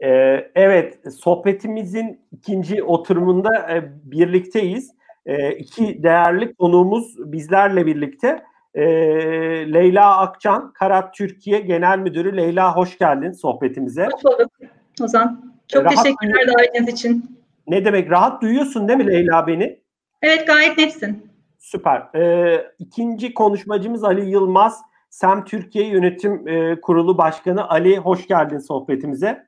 Ee, evet, sohbetimizin ikinci oturumunda e, birlikteyiz. E, iki değerli konuğumuz bizlerle birlikte. E, Leyla Akçan, Karat Türkiye Genel Müdürü. Leyla hoş geldin sohbetimize. Hoş bulduk Ozan. Çok rahat teşekkürler davetiniz için. Ne demek? Rahat duyuyorsun değil mi Leyla beni? Evet gayet netsin. Süper. Ee, ikinci konuşmacımız Ali Yılmaz. SEM Türkiye Yönetim e, Kurulu Başkanı. Ali hoş geldin sohbetimize.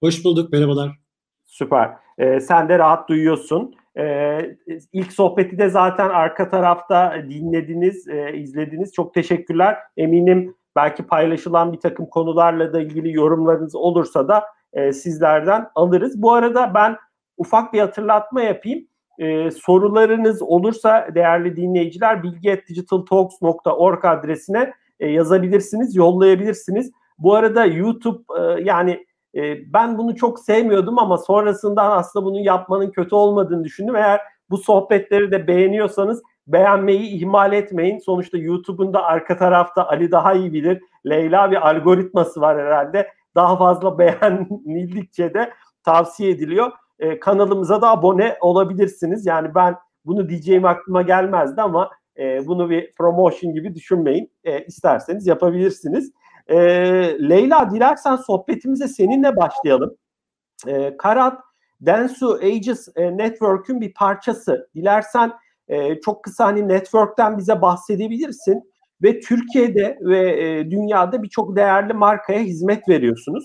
Hoş bulduk, merhabalar. Süper. Ee, sen de rahat duyuyorsun. Ee, ilk sohbeti de zaten arka tarafta dinlediniz, e, izlediniz. Çok teşekkürler. Eminim belki paylaşılan bir takım konularla da ilgili yorumlarınız olursa da e, sizlerden alırız. Bu arada ben ufak bir hatırlatma yapayım. Ee, sorularınız olursa değerli dinleyiciler bilgi.digitaltalks.org adresine e, yazabilirsiniz, yollayabilirsiniz. Bu arada YouTube e, yani e, ben bunu çok sevmiyordum ama sonrasında aslında bunu yapmanın kötü olmadığını düşündüm. Eğer bu sohbetleri de beğeniyorsanız beğenmeyi ihmal etmeyin. Sonuçta YouTube'un da arka tarafta Ali daha iyi bilir. Leyla bir algoritması var herhalde. Daha fazla beğenildikçe de tavsiye ediliyor. E, kanalımıza da abone olabilirsiniz. Yani ben bunu diyeceğim aklıma gelmezdi ama e, bunu bir promotion gibi düşünmeyin. E, isterseniz yapabilirsiniz. E, Leyla dilersen sohbetimize seninle başlayalım. E, Karat Densu Ages e, Network'ün bir parçası. Dilersen e, çok kısa hani network'ten bize bahsedebilirsin ve Türkiye'de ve e, dünyada birçok değerli markaya hizmet veriyorsunuz.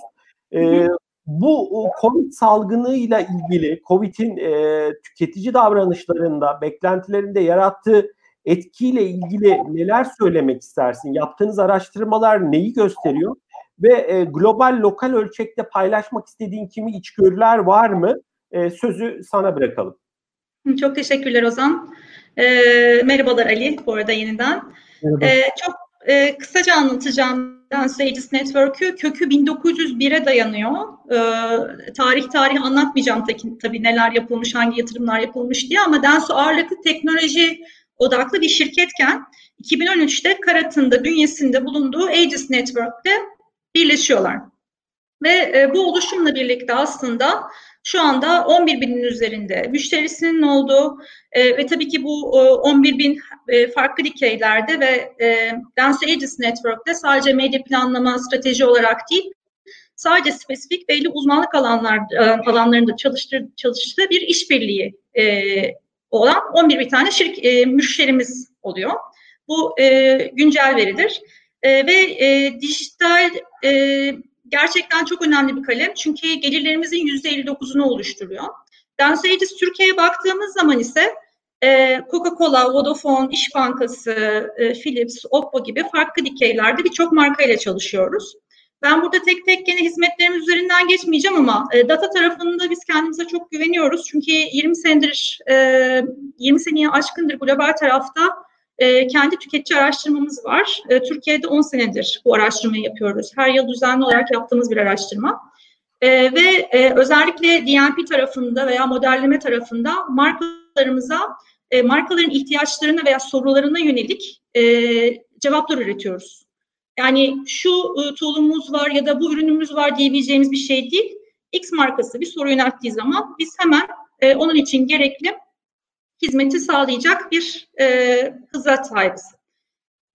E, bu Covid salgınıyla ilgili Covid'in e, tüketici davranışlarında, beklentilerinde yarattığı etkiyle ilgili neler söylemek istersin? Yaptığınız araştırmalar neyi gösteriyor? Ve e, global, lokal ölçekte paylaşmak istediğin kimi içgörüler var mı? E, sözü sana bırakalım. Çok teşekkürler Ozan. E, merhabalar Ali bu arada yeniden. Merhaba. E, çok e, kısaca anlatacağım Dance Ages Network'ü kökü 1901'e dayanıyor. E, tarih tarih anlatmayacağım tabii, tabii neler yapılmış, hangi yatırımlar yapılmış diye ama Dance ağırlıklı teknoloji odaklı bir şirketken 2013'te Karat'ın da bünyesinde bulunduğu Aegis Network'te birleşiyorlar. Ve e, bu oluşumla birlikte aslında şu anda 11 binin üzerinde müşterisinin olduğu e, ve tabii ki bu e, 11 bin e, farklı dikeylerde ve e, Dance Aegis Network'te sadece medya planlama strateji olarak değil, sadece spesifik belli uzmanlık alanlar e, alanlarında çalıştır, çalıştığı bir işbirliği e, olan 11 bir tane şirk, e, müşterimiz oluyor. Bu e, güncel veridir. E, ve e, dijital e, gerçekten çok önemli bir kalem. Çünkü gelirlerimizin %59'unu oluşturuyor. Dansages Türkiye'ye baktığımız zaman ise e, Coca-Cola, Vodafone, İş Bankası, e, Philips, Oppo gibi farklı dikeylerde birçok marka ile çalışıyoruz. Ben burada tek tek gene hizmetlerimiz üzerinden geçmeyeceğim ama e, data tarafında biz kendimize çok güveniyoruz. Çünkü 20 senedir, e, 20 seneye aşkındır global tarafta e, kendi tüketici araştırmamız var. E, Türkiye'de 10 senedir bu araştırmayı yapıyoruz. Her yıl düzenli olarak yaptığımız bir araştırma. E, ve e, özellikle DNP tarafında veya modelleme tarafında markalarımıza, e, markaların ihtiyaçlarına veya sorularına yönelik e, cevaplar üretiyoruz. Yani şu e, tool'umuz var ya da bu ürünümüz var diyebileceğimiz bir şey değil. X markası bir soru yönelttiği zaman biz hemen e, onun için gerekli hizmeti sağlayacak bir e, hıza sahibiz.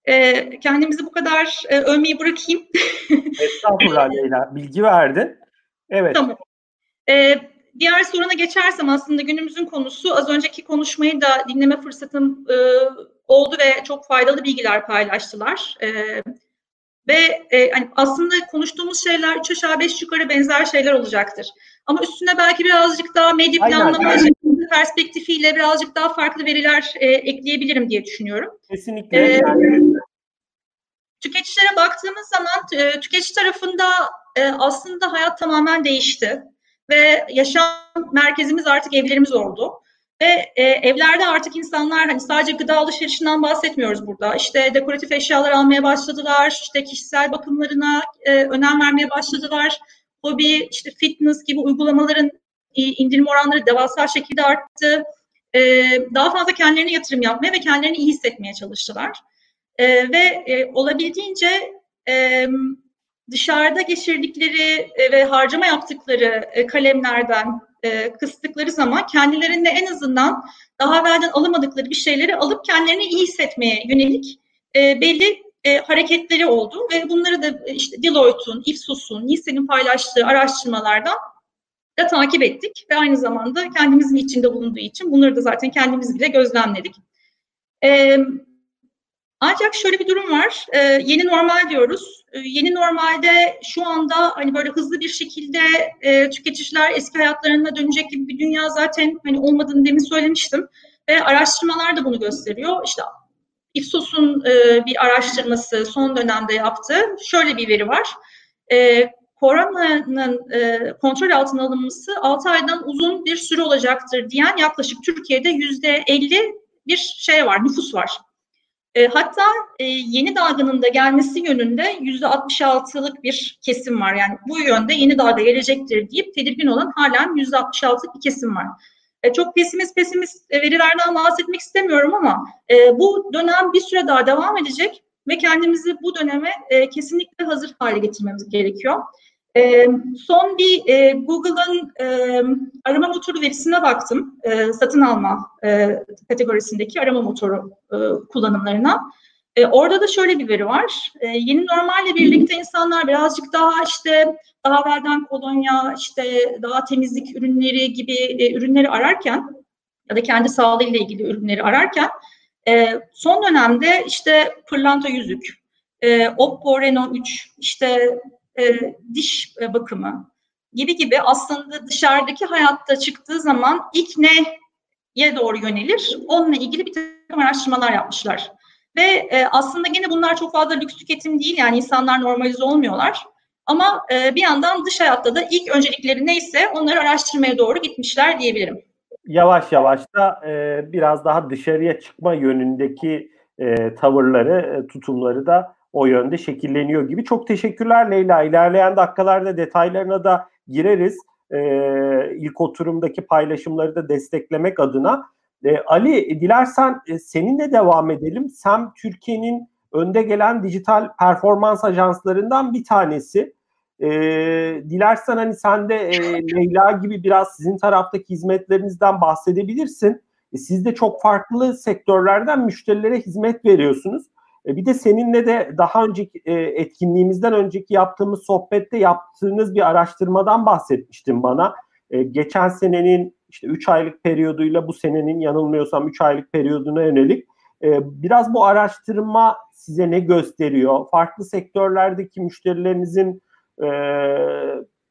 E, kendimizi bu kadar e, övmeyi bırakayım. Estağfurullah Leyla. Bilgi verdin. Evet. Tamam. E, diğer soruna geçersem aslında günümüzün konusu az önceki konuşmayı da dinleme fırsatım e, oldu ve çok faydalı bilgiler paylaştılar. E, ve e, hani aslında konuştuğumuz şeyler üç aşağı beş yukarı benzer şeyler olacaktır. Ama üstüne belki birazcık daha medya planlama perspektifiyle birazcık daha farklı veriler e, ekleyebilirim diye düşünüyorum. Kesinlikle. Ee, tüketicilere baktığımız zaman e, tüketici tarafında e, aslında hayat tamamen değişti. Ve yaşam merkezimiz artık evlerimiz oldu. Ve e, evlerde artık insanlar hani sadece gıda alışverişinden bahsetmiyoruz burada. İşte dekoratif eşyalar almaya başladılar, işte kişisel bakımlarına e, önem vermeye başladılar. Hobi, işte fitness gibi uygulamaların indirim oranları devasa şekilde arttı. E, daha fazla kendilerine yatırım yapmaya ve kendilerini iyi hissetmeye çalıştılar. E, ve e, olabildiğince e, dışarıda geçirdikleri e, ve harcama yaptıkları e, kalemlerden e, kıstıkları zaman kendilerinde en azından daha evvelden alamadıkları bir şeyleri alıp kendilerini iyi hissetmeye yönelik e, belli e, hareketleri oldu ve bunları da e, işte Deloitte'un, Ipsos'un, Nielsen'in paylaştığı araştırmalardan da takip ettik ve aynı zamanda kendimizin içinde bulunduğu için bunları da zaten kendimiz bile gözlemledik. E, ancak şöyle bir durum var. E, yeni normal diyoruz. E, yeni normalde şu anda hani böyle hızlı bir şekilde e, tüketiciler eski hayatlarına dönecek gibi bir dünya zaten hani olmadığını demin söylemiştim. Ve araştırmalar da bunu gösteriyor. İşte Ipsos'un e, bir araştırması son dönemde yaptı. Şöyle bir veri var. E, koronanın e, kontrol altına alınması 6 aydan uzun bir süre olacaktır diyen yaklaşık Türkiye'de yüzde 50 bir şey var, nüfus var. E, hatta e, yeni dalganın da gelmesi yönünde yüzde 66'lık bir kesim var. Yani bu yönde yeni dalga gelecektir deyip tedirgin olan halen yüzde 66'lık bir kesim var. E, çok pesimist pesimist verilerden bahsetmek istemiyorum ama e, bu dönem bir süre daha devam edecek ve kendimizi bu döneme e, kesinlikle hazır hale getirmemiz gerekiyor. E, son bir e, Google'ın e, arama motoru verisine baktım. E, satın alma e, kategorisindeki arama motoru e, kullanımlarına. E, orada da şöyle bir veri var. E, yeni normalle birlikte insanlar birazcık daha işte daha evvelden kolonya, işte daha temizlik ürünleri gibi e, ürünleri ararken ya da kendi sağlığıyla ilgili ürünleri ararken e, son dönemde işte pırlanta yüzük, e, Oppo Reno 3, işte e, diş e, bakımı gibi gibi aslında dışarıdaki hayatta çıktığı zaman ilk neye doğru yönelir? Onunla ilgili bir takım araştırmalar yapmışlar. Ve e, aslında yine bunlar çok fazla lüks tüketim değil yani insanlar normalize olmuyorlar. Ama bir yandan dış hayatta da ilk öncelikleri neyse onları araştırmaya doğru gitmişler diyebilirim. Yavaş yavaş da biraz daha dışarıya çıkma yönündeki tavırları, tutumları da o yönde şekilleniyor gibi. Çok teşekkürler Leyla. İlerleyen dakikalarda detaylarına da gireriz. Ee, ilk oturumdaki paylaşımları da desteklemek adına. Ee, Ali dilersen e, seninle devam edelim. Sen Türkiye'nin önde gelen dijital performans ajanslarından bir tanesi. E, dilersen hani sen de e, Leyla gibi biraz sizin taraftaki hizmetlerinizden bahsedebilirsin. E, siz de çok farklı sektörlerden müşterilere hizmet veriyorsunuz. E, bir de seninle de daha önceki e, etkinliğimizden önceki yaptığımız sohbette yaptığınız bir araştırmadan bahsetmiştin bana. E, geçen senenin işte 3 aylık periyoduyla bu senenin yanılmıyorsam 3 aylık periyoduna yönelik biraz bu araştırma size ne gösteriyor? Farklı sektörlerdeki müşterilerinizin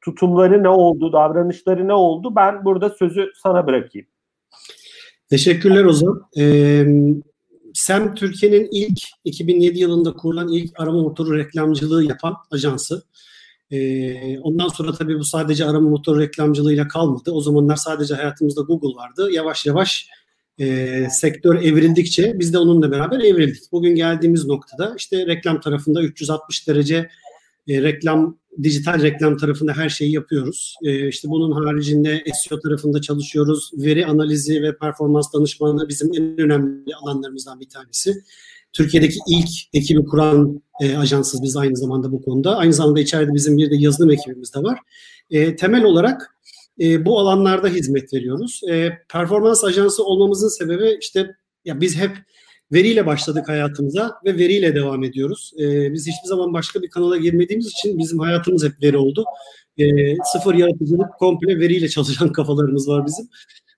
tutumları ne oldu, davranışları ne oldu? Ben burada sözü sana bırakayım. Teşekkürler Ozan. Ee, SEM Türkiye'nin ilk 2007 yılında kurulan ilk arama motoru reklamcılığı yapan ajansı. Ee, ondan sonra tabii bu sadece arama motoru reklamcılığıyla kalmadı. O zamanlar sadece hayatımızda Google vardı. Yavaş yavaş e, sektör evrildikçe biz de onunla beraber evrildik. Bugün geldiğimiz noktada işte reklam tarafında 360 derece e, reklam, dijital reklam tarafında her şeyi yapıyoruz. E, işte bunun haricinde SEO tarafında çalışıyoruz. Veri analizi ve performans danışmanlığı bizim en önemli alanlarımızdan bir tanesi. Türkiye'deki ilk ekibi kuran e, ajansız biz aynı zamanda bu konuda. Aynı zamanda içeride bizim bir de yazılım ekibimiz de var. E, temel olarak e, bu alanlarda hizmet veriyoruz. E, performans ajansı olmamızın sebebi işte ya biz hep veriyle başladık hayatımıza ve veriyle devam ediyoruz. E, biz hiçbir zaman başka bir kanala girmediğimiz için bizim hayatımız hep veri oldu. E, sıfır yaratıcılık komple veriyle çalışan kafalarımız var bizim.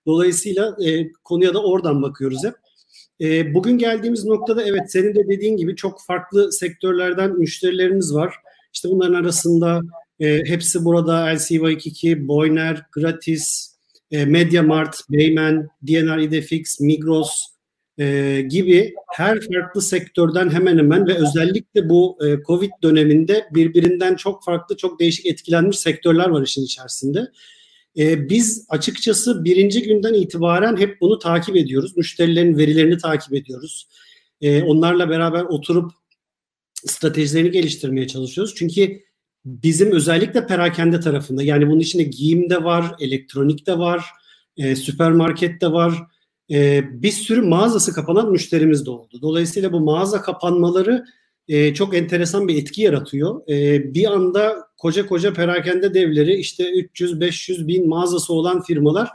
Dolayısıyla e, konuya da oradan bakıyoruz hep. E, bugün geldiğimiz noktada evet senin de dediğin gibi çok farklı sektörlerden müşterilerimiz var. İşte bunların arasında e, hepsi burada LCY22, Boyner, Gratis, e, Mediamart, Beymen, DNR Idefix, Migros, e, gibi her farklı sektörden hemen hemen ve özellikle bu e, Covid döneminde birbirinden çok farklı, çok değişik etkilenmiş sektörler var işin içerisinde. E, biz açıkçası birinci günden itibaren hep bunu takip ediyoruz. Müşterilerin verilerini takip ediyoruz. E, onlarla beraber oturup stratejilerini geliştirmeye çalışıyoruz. Çünkü bizim özellikle perakende tarafında yani bunun içinde giyim de var, elektronik de var, e, süpermarket de var, e, bir sürü mağazası kapanan müşterimiz de oldu. Dolayısıyla bu mağaza kapanmaları e, çok enteresan bir etki yaratıyor. E, bir anda koca koca perakende devleri işte 300-500 bin mağazası olan firmalar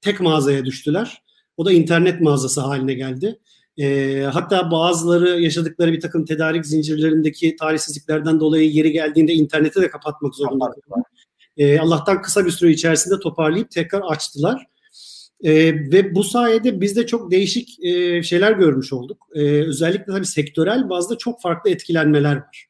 tek mağazaya düştüler. O da internet mağazası haline geldi. E, hatta bazıları yaşadıkları bir takım tedarik zincirlerindeki talihsizliklerden dolayı yeri geldiğinde interneti de kapatmak zorunda kaldılar. E, Allah'tan kısa bir süre içerisinde toparlayıp tekrar açtılar. E, ve bu sayede biz de çok değişik e, şeyler görmüş olduk. E, özellikle tabii sektörel bazda çok farklı etkilenmeler var.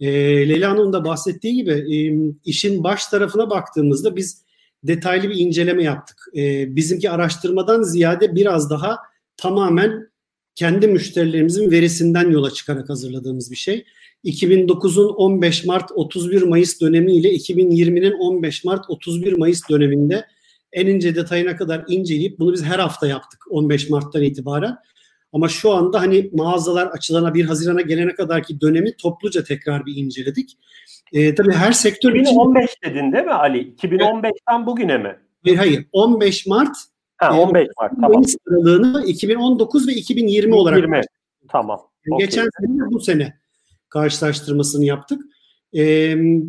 E, Leyla Hanım'ın da bahsettiği gibi e, işin baş tarafına baktığımızda biz detaylı bir inceleme yaptık. E, bizimki araştırmadan ziyade biraz daha tamamen kendi müşterilerimizin verisinden yola çıkarak hazırladığımız bir şey. 2009'un 15 Mart 31 Mayıs dönemi ile 2020'nin 15 Mart 31 Mayıs döneminde en ince detayına kadar inceleyip bunu biz her hafta yaptık 15 Mart'tan itibaren. Ama şu anda hani mağazalar açılana 1 Haziran'a gelene kadarki dönemi topluca tekrar bir inceledik. Ee, tabii her sektör 2015 için... dedin değil mi Ali? 2015'ten bugüne mi? Hayır hayır. 15 Mart Ha, 15 Mart tamam. Mayıs aralığını 2019 ve 2020, 2020. olarak. 20. Tamam. Okay. Geçen sene bu sene karşılaştırmasını yaptık. E,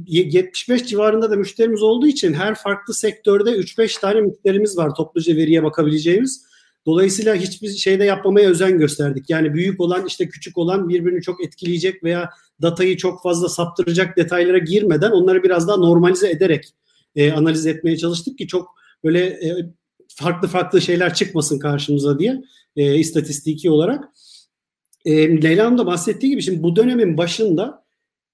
75 civarında da müşterimiz olduğu için her farklı sektörde 3-5 tane müşterimiz var topluca veriye bakabileceğimiz. Dolayısıyla hiçbir şeyde yapmamaya özen gösterdik. Yani büyük olan işte küçük olan birbirini çok etkileyecek veya datayı çok fazla saptıracak detaylara girmeden onları biraz daha normalize ederek e, analiz etmeye çalıştık ki çok böyle e, farklı farklı şeyler çıkmasın karşımıza diye e, istatistiki olarak. E, Leyla da bahsettiği gibi şimdi bu dönemin başında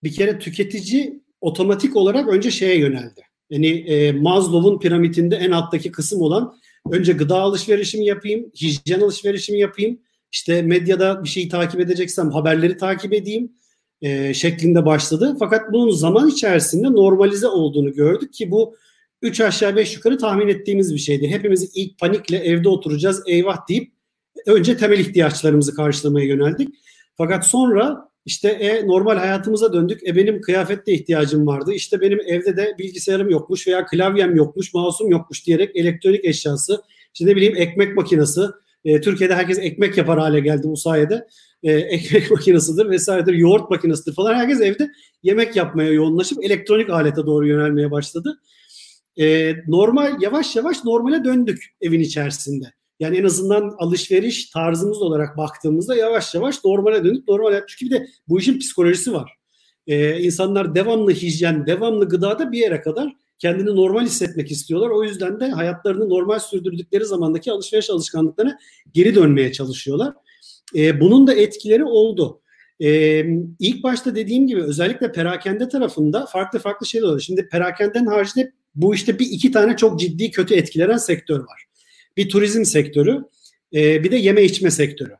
bir kere tüketici otomatik olarak önce şeye yöneldi. Yani e, Maslow'un piramidinde en alttaki kısım olan önce gıda alışverişimi yapayım, hijyen alışverişimi yapayım, işte medyada bir şeyi takip edeceksem haberleri takip edeyim e, şeklinde başladı. Fakat bunun zaman içerisinde normalize olduğunu gördük ki bu 3 aşağı 5 yukarı tahmin ettiğimiz bir şeydi. Hepimiz ilk panikle evde oturacağız eyvah deyip önce temel ihtiyaçlarımızı karşılamaya yöneldik. Fakat sonra işte e, normal hayatımıza döndük. E benim kıyafette ihtiyacım vardı. İşte benim evde de bilgisayarım yokmuş veya klavyem yokmuş, mouse'um yokmuş diyerek elektronik eşyası, işte ne bileyim ekmek makinesi. E, Türkiye'de herkes ekmek yapar hale geldi bu sayede. E, ekmek makinesidir vesairedir, yoğurt makinesidir falan. Herkes evde yemek yapmaya yoğunlaşıp elektronik alete doğru yönelmeye başladı. E, normal yavaş yavaş normale döndük evin içerisinde. Yani en azından alışveriş tarzımız olarak baktığımızda yavaş yavaş normale dönüp normal çünkü bir de bu işin psikolojisi var. Ee, insanlar devamlı hijyen, devamlı gıdada bir yere kadar kendini normal hissetmek istiyorlar. O yüzden de hayatlarını normal sürdürdükleri zamandaki alışveriş alışkanlıklarına geri dönmeye çalışıyorlar. Ee, bunun da etkileri oldu. Ee, ilk başta dediğim gibi özellikle perakende tarafında farklı farklı şeyler oluyor. Şimdi perakenden haricinde bu işte bir iki tane çok ciddi kötü etkilenen sektör var bir turizm sektörü, e, bir de yeme içme sektörü.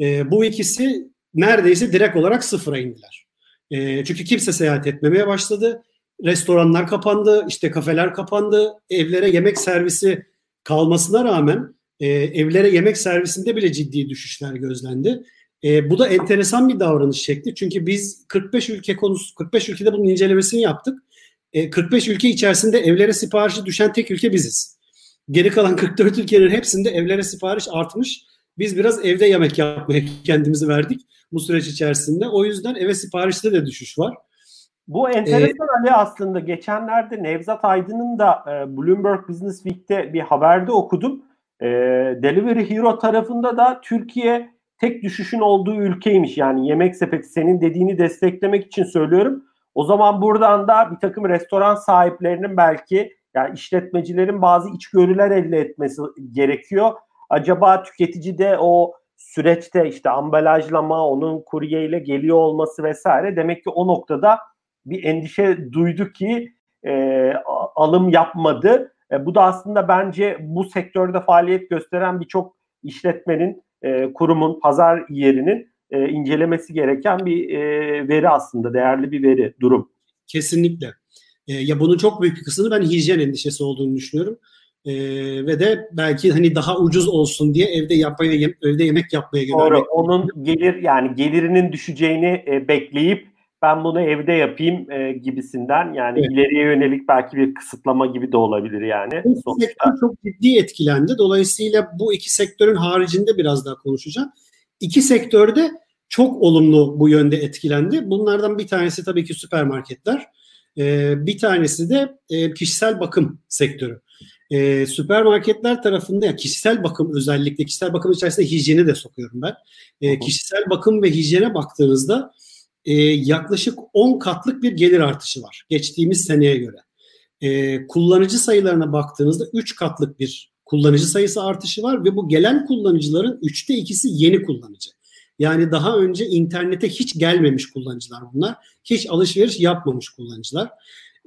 E, bu ikisi neredeyse direkt olarak sıfıra indiler. E, çünkü kimse seyahat etmemeye başladı. Restoranlar kapandı, işte kafeler kapandı, evlere yemek servisi kalmasına rağmen e, evlere yemek servisinde bile ciddi düşüşler gözlendi. E, bu da enteresan bir davranış şekli. Çünkü biz 45 ülke konusu 45 ülkede bunun incelemesini yaptık. E, 45 ülke içerisinde evlere siparişi düşen tek ülke biziz. Geri kalan 44 ülkenin hepsinde evlere sipariş artmış. Biz biraz evde yemek yapmaya kendimizi verdik bu süreç içerisinde. O yüzden eve siparişte de düşüş var. Bu enteresan ee, Ali aslında. Geçenlerde Nevzat Aydın'ın da e, Bloomberg Business Week'te bir haberde okudum. E, Delivery Hero tarafında da Türkiye tek düşüşün olduğu ülkeymiş. Yani yemek sepeti senin dediğini desteklemek için söylüyorum. O zaman buradan da bir takım restoran sahiplerinin belki yani işletmecilerin bazı içgörüler elde etmesi gerekiyor. Acaba tüketici de o süreçte işte ambalajlama, onun kuryeyle geliyor olması vesaire demek ki o noktada bir endişe duydu ki e, alım yapmadı. E, bu da aslında bence bu sektörde faaliyet gösteren birçok işletmenin, e, kurumun, pazar yerinin e, incelemesi gereken bir e, veri aslında, değerli bir veri, durum. Kesinlikle. E, ya bunun çok büyük bir kısmını ben hijyen endişesi olduğunu düşünüyorum. E, ve de belki hani daha ucuz olsun diye evde yapmaya evde yemek yapmaya Doğru. Onun gelir yani gelirinin düşeceğini e, bekleyip ben bunu evde yapayım e, gibisinden yani evet. ileriye yönelik belki bir kısıtlama gibi de olabilir yani. Bu sektör çok ciddi etkilendi. Dolayısıyla bu iki sektörün haricinde biraz daha konuşacağım. İki sektörde çok olumlu bu yönde etkilendi. Bunlardan bir tanesi tabii ki süpermarketler. E, bir tanesi de e, kişisel bakım sektörü. E, süpermarketler tarafında ya kişisel bakım özellikle kişisel bakım içerisinde hijyeni de sokuyorum ben. E, kişisel bakım ve hijyene baktığınızda e, yaklaşık 10 katlık bir gelir artışı var geçtiğimiz seneye göre. E, kullanıcı sayılarına baktığınızda 3 katlık bir kullanıcı sayısı artışı var ve bu gelen kullanıcıların 3'te 2'si yeni kullanıcı. Yani daha önce internete hiç gelmemiş kullanıcılar bunlar. Hiç alışveriş yapmamış kullanıcılar.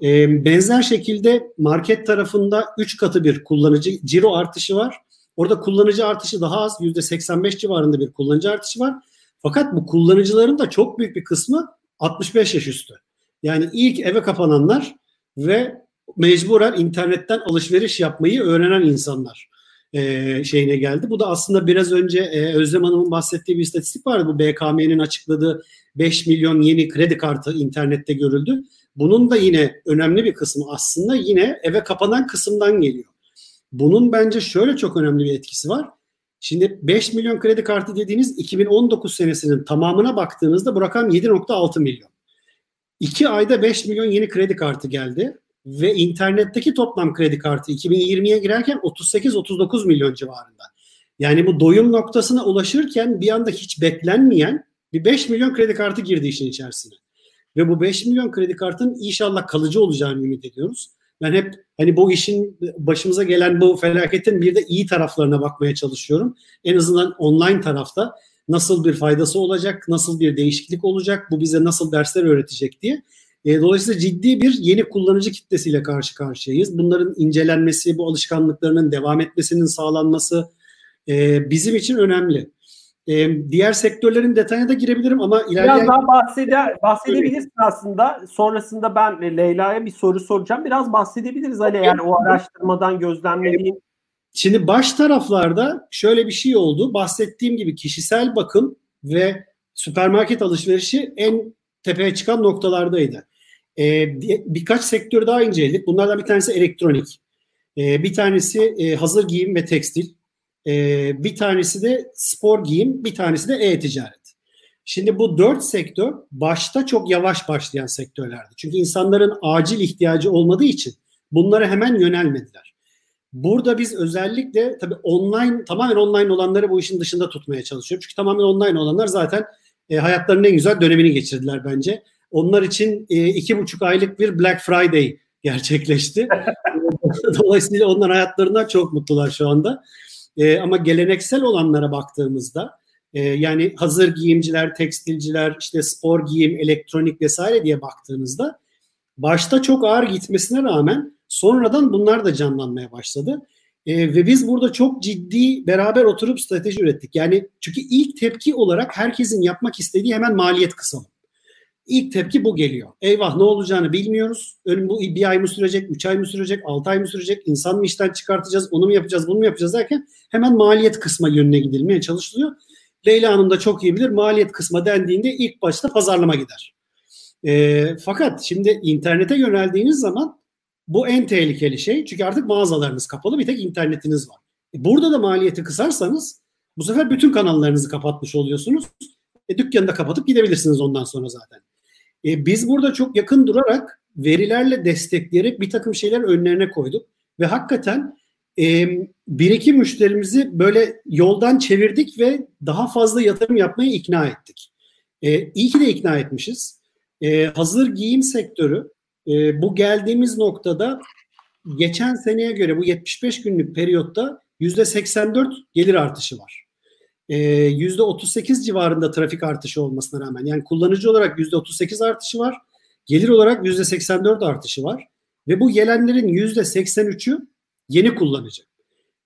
E, benzer şekilde market tarafında 3 katı bir kullanıcı ciro artışı var. Orada kullanıcı artışı daha az %85 civarında bir kullanıcı artışı var. Fakat bu kullanıcıların da çok büyük bir kısmı 65 yaş üstü. Yani ilk eve kapananlar ve mecburen internetten alışveriş yapmayı öğrenen insanlar e, şeyine geldi. Bu da aslında biraz önce e, Özlem Hanım'ın bahsettiği bir istatistik vardı. Bu BKM'nin açıkladığı 5 milyon yeni kredi kartı internette görüldü. Bunun da yine önemli bir kısmı aslında yine eve kapanan kısımdan geliyor. Bunun bence şöyle çok önemli bir etkisi var. Şimdi 5 milyon kredi kartı dediğiniz 2019 senesinin tamamına baktığınızda bu rakam 7.6 milyon. 2 ayda 5 milyon yeni kredi kartı geldi ve internetteki toplam kredi kartı 2020'ye girerken 38-39 milyon civarında. Yani bu doyum noktasına ulaşırken bir anda hiç beklenmeyen bir 5 milyon kredi kartı girdi işin içerisine. Ve bu 5 milyon kredi kartının inşallah kalıcı olacağını ümit ediyoruz. Ben hep hani bu işin başımıza gelen bu felaketin bir de iyi taraflarına bakmaya çalışıyorum. En azından online tarafta nasıl bir faydası olacak, nasıl bir değişiklik olacak, bu bize nasıl dersler öğretecek diye. E, dolayısıyla ciddi bir yeni kullanıcı kitlesiyle karşı karşıyayız. Bunların incelenmesi, bu alışkanlıklarının devam etmesinin sağlanması e, bizim için önemli. E, diğer sektörlerin detayına da girebilirim ama ilerleyen... Biraz daha bahseder, bahsedebilirsin aslında. Sonrasında ben Leyla'ya bir soru soracağım. Biraz bahsedebiliriz Ali yani o araştırmadan gözlemlediğin. Şimdi baş taraflarda şöyle bir şey oldu. Bahsettiğim gibi kişisel bakım ve süpermarket alışverişi en tepeye çıkan noktalardaydı. Ee, birkaç sektör daha inceledik. Bunlardan bir tanesi elektronik. Ee, bir tanesi e, hazır giyim ve tekstil. Ee, bir tanesi de spor giyim, bir tanesi de e-ticaret. Şimdi bu dört sektör başta çok yavaş başlayan sektörlerdi. Çünkü insanların acil ihtiyacı olmadığı için bunlara hemen yönelmediler. Burada biz özellikle tabii online tamamen online olanları bu işin dışında tutmaya çalışıyoruz. Çünkü tamamen online olanlar zaten e, hayatlarının en güzel dönemini geçirdiler bence. Onlar için e, iki buçuk aylık bir Black Friday gerçekleşti. Dolayısıyla onlar hayatlarından çok mutlular şu anda. E, ama geleneksel olanlara baktığımızda e, yani hazır giyimciler, tekstilciler, işte spor giyim, elektronik vesaire diye baktığınızda başta çok ağır gitmesine rağmen sonradan bunlar da canlanmaya başladı. E, ve biz burada çok ciddi beraber oturup strateji ürettik. Yani çünkü ilk tepki olarak herkesin yapmak istediği hemen maliyet kısalım. İlk tepki bu geliyor. Eyvah ne olacağını bilmiyoruz. Önüm bu bir ay mı sürecek, üç ay mı sürecek, altı ay mı sürecek, insan mı işten çıkartacağız, onu mu yapacağız, bunu mu yapacağız derken hemen maliyet kısma yönüne gidilmeye çalışılıyor. Leyla Hanım da çok iyi bilir maliyet kısma dendiğinde ilk başta pazarlama gider. E, fakat şimdi internete yöneldiğiniz zaman bu en tehlikeli şey. Çünkü artık mağazalarınız kapalı bir tek internetiniz var. Burada da maliyeti kısarsanız bu sefer bütün kanallarınızı kapatmış oluyorsunuz. E, dükkanı da kapatıp gidebilirsiniz ondan sonra zaten. E, biz burada çok yakın durarak verilerle destekleyerek bir takım şeyler önlerine koyduk. Ve hakikaten e, bir iki müşterimizi böyle yoldan çevirdik ve daha fazla yatırım yapmaya ikna ettik. E, iyi ki de ikna etmişiz. E, hazır giyim sektörü e, bu geldiğimiz noktada geçen seneye göre bu 75 günlük periyotta %84 gelir artışı var. %38 civarında trafik artışı olmasına rağmen yani kullanıcı olarak %38 artışı var. Gelir olarak %84 artışı var. Ve bu gelenlerin %83'ü yeni kullanıcı.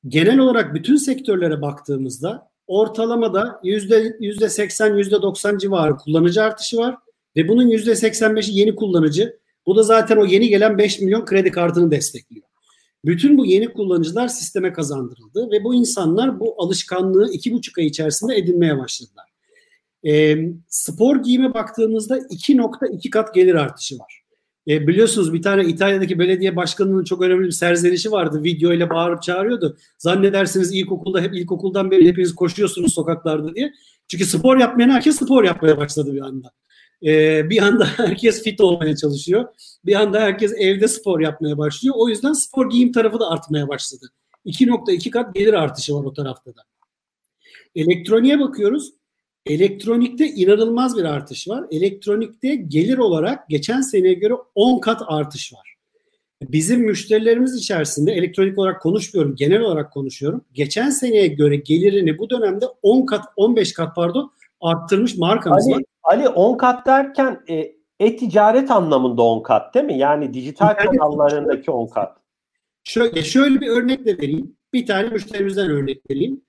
Genel olarak bütün sektörlere baktığımızda ortalamada %80, %90 civarı kullanıcı artışı var. Ve bunun %85'i yeni kullanıcı. Bu da zaten o yeni gelen 5 milyon kredi kartını destekliyor. Bütün bu yeni kullanıcılar sisteme kazandırıldı ve bu insanlar bu alışkanlığı iki buçuk ay içerisinde edinmeye başladılar. E, spor giyime baktığımızda 2.2 kat gelir artışı var. E, biliyorsunuz bir tane İtalya'daki belediye başkanının çok önemli bir serzenişi vardı. Video ile bağırıp çağırıyordu. Zannedersiniz ilkokulda hep ilkokuldan beri hepiniz koşuyorsunuz sokaklarda diye. Çünkü spor yapmayan herkes spor yapmaya başladı bir anda. E, bir anda herkes fit olmaya çalışıyor. Bir anda herkes evde spor yapmaya başlıyor. O yüzden spor giyim tarafı da artmaya başladı. 2.2 kat gelir artışı var o tarafta da. Elektroniğe bakıyoruz. Elektronikte inanılmaz bir artış var. Elektronikte gelir olarak geçen seneye göre 10 kat artış var. Bizim müşterilerimiz içerisinde elektronik olarak konuşmuyorum, genel olarak konuşuyorum. Geçen seneye göre gelirini bu dönemde 10 kat, 15 kat pardon arttırmış markamız Ali, var. Ali 10 kat derken e, e-ticaret anlamında 10 kat değil mi? Yani dijital Evet. kanallarındaki 10 kat. Şöyle, şöyle bir örnek de vereyim. Bir tane müşterimizden örnek vereyim.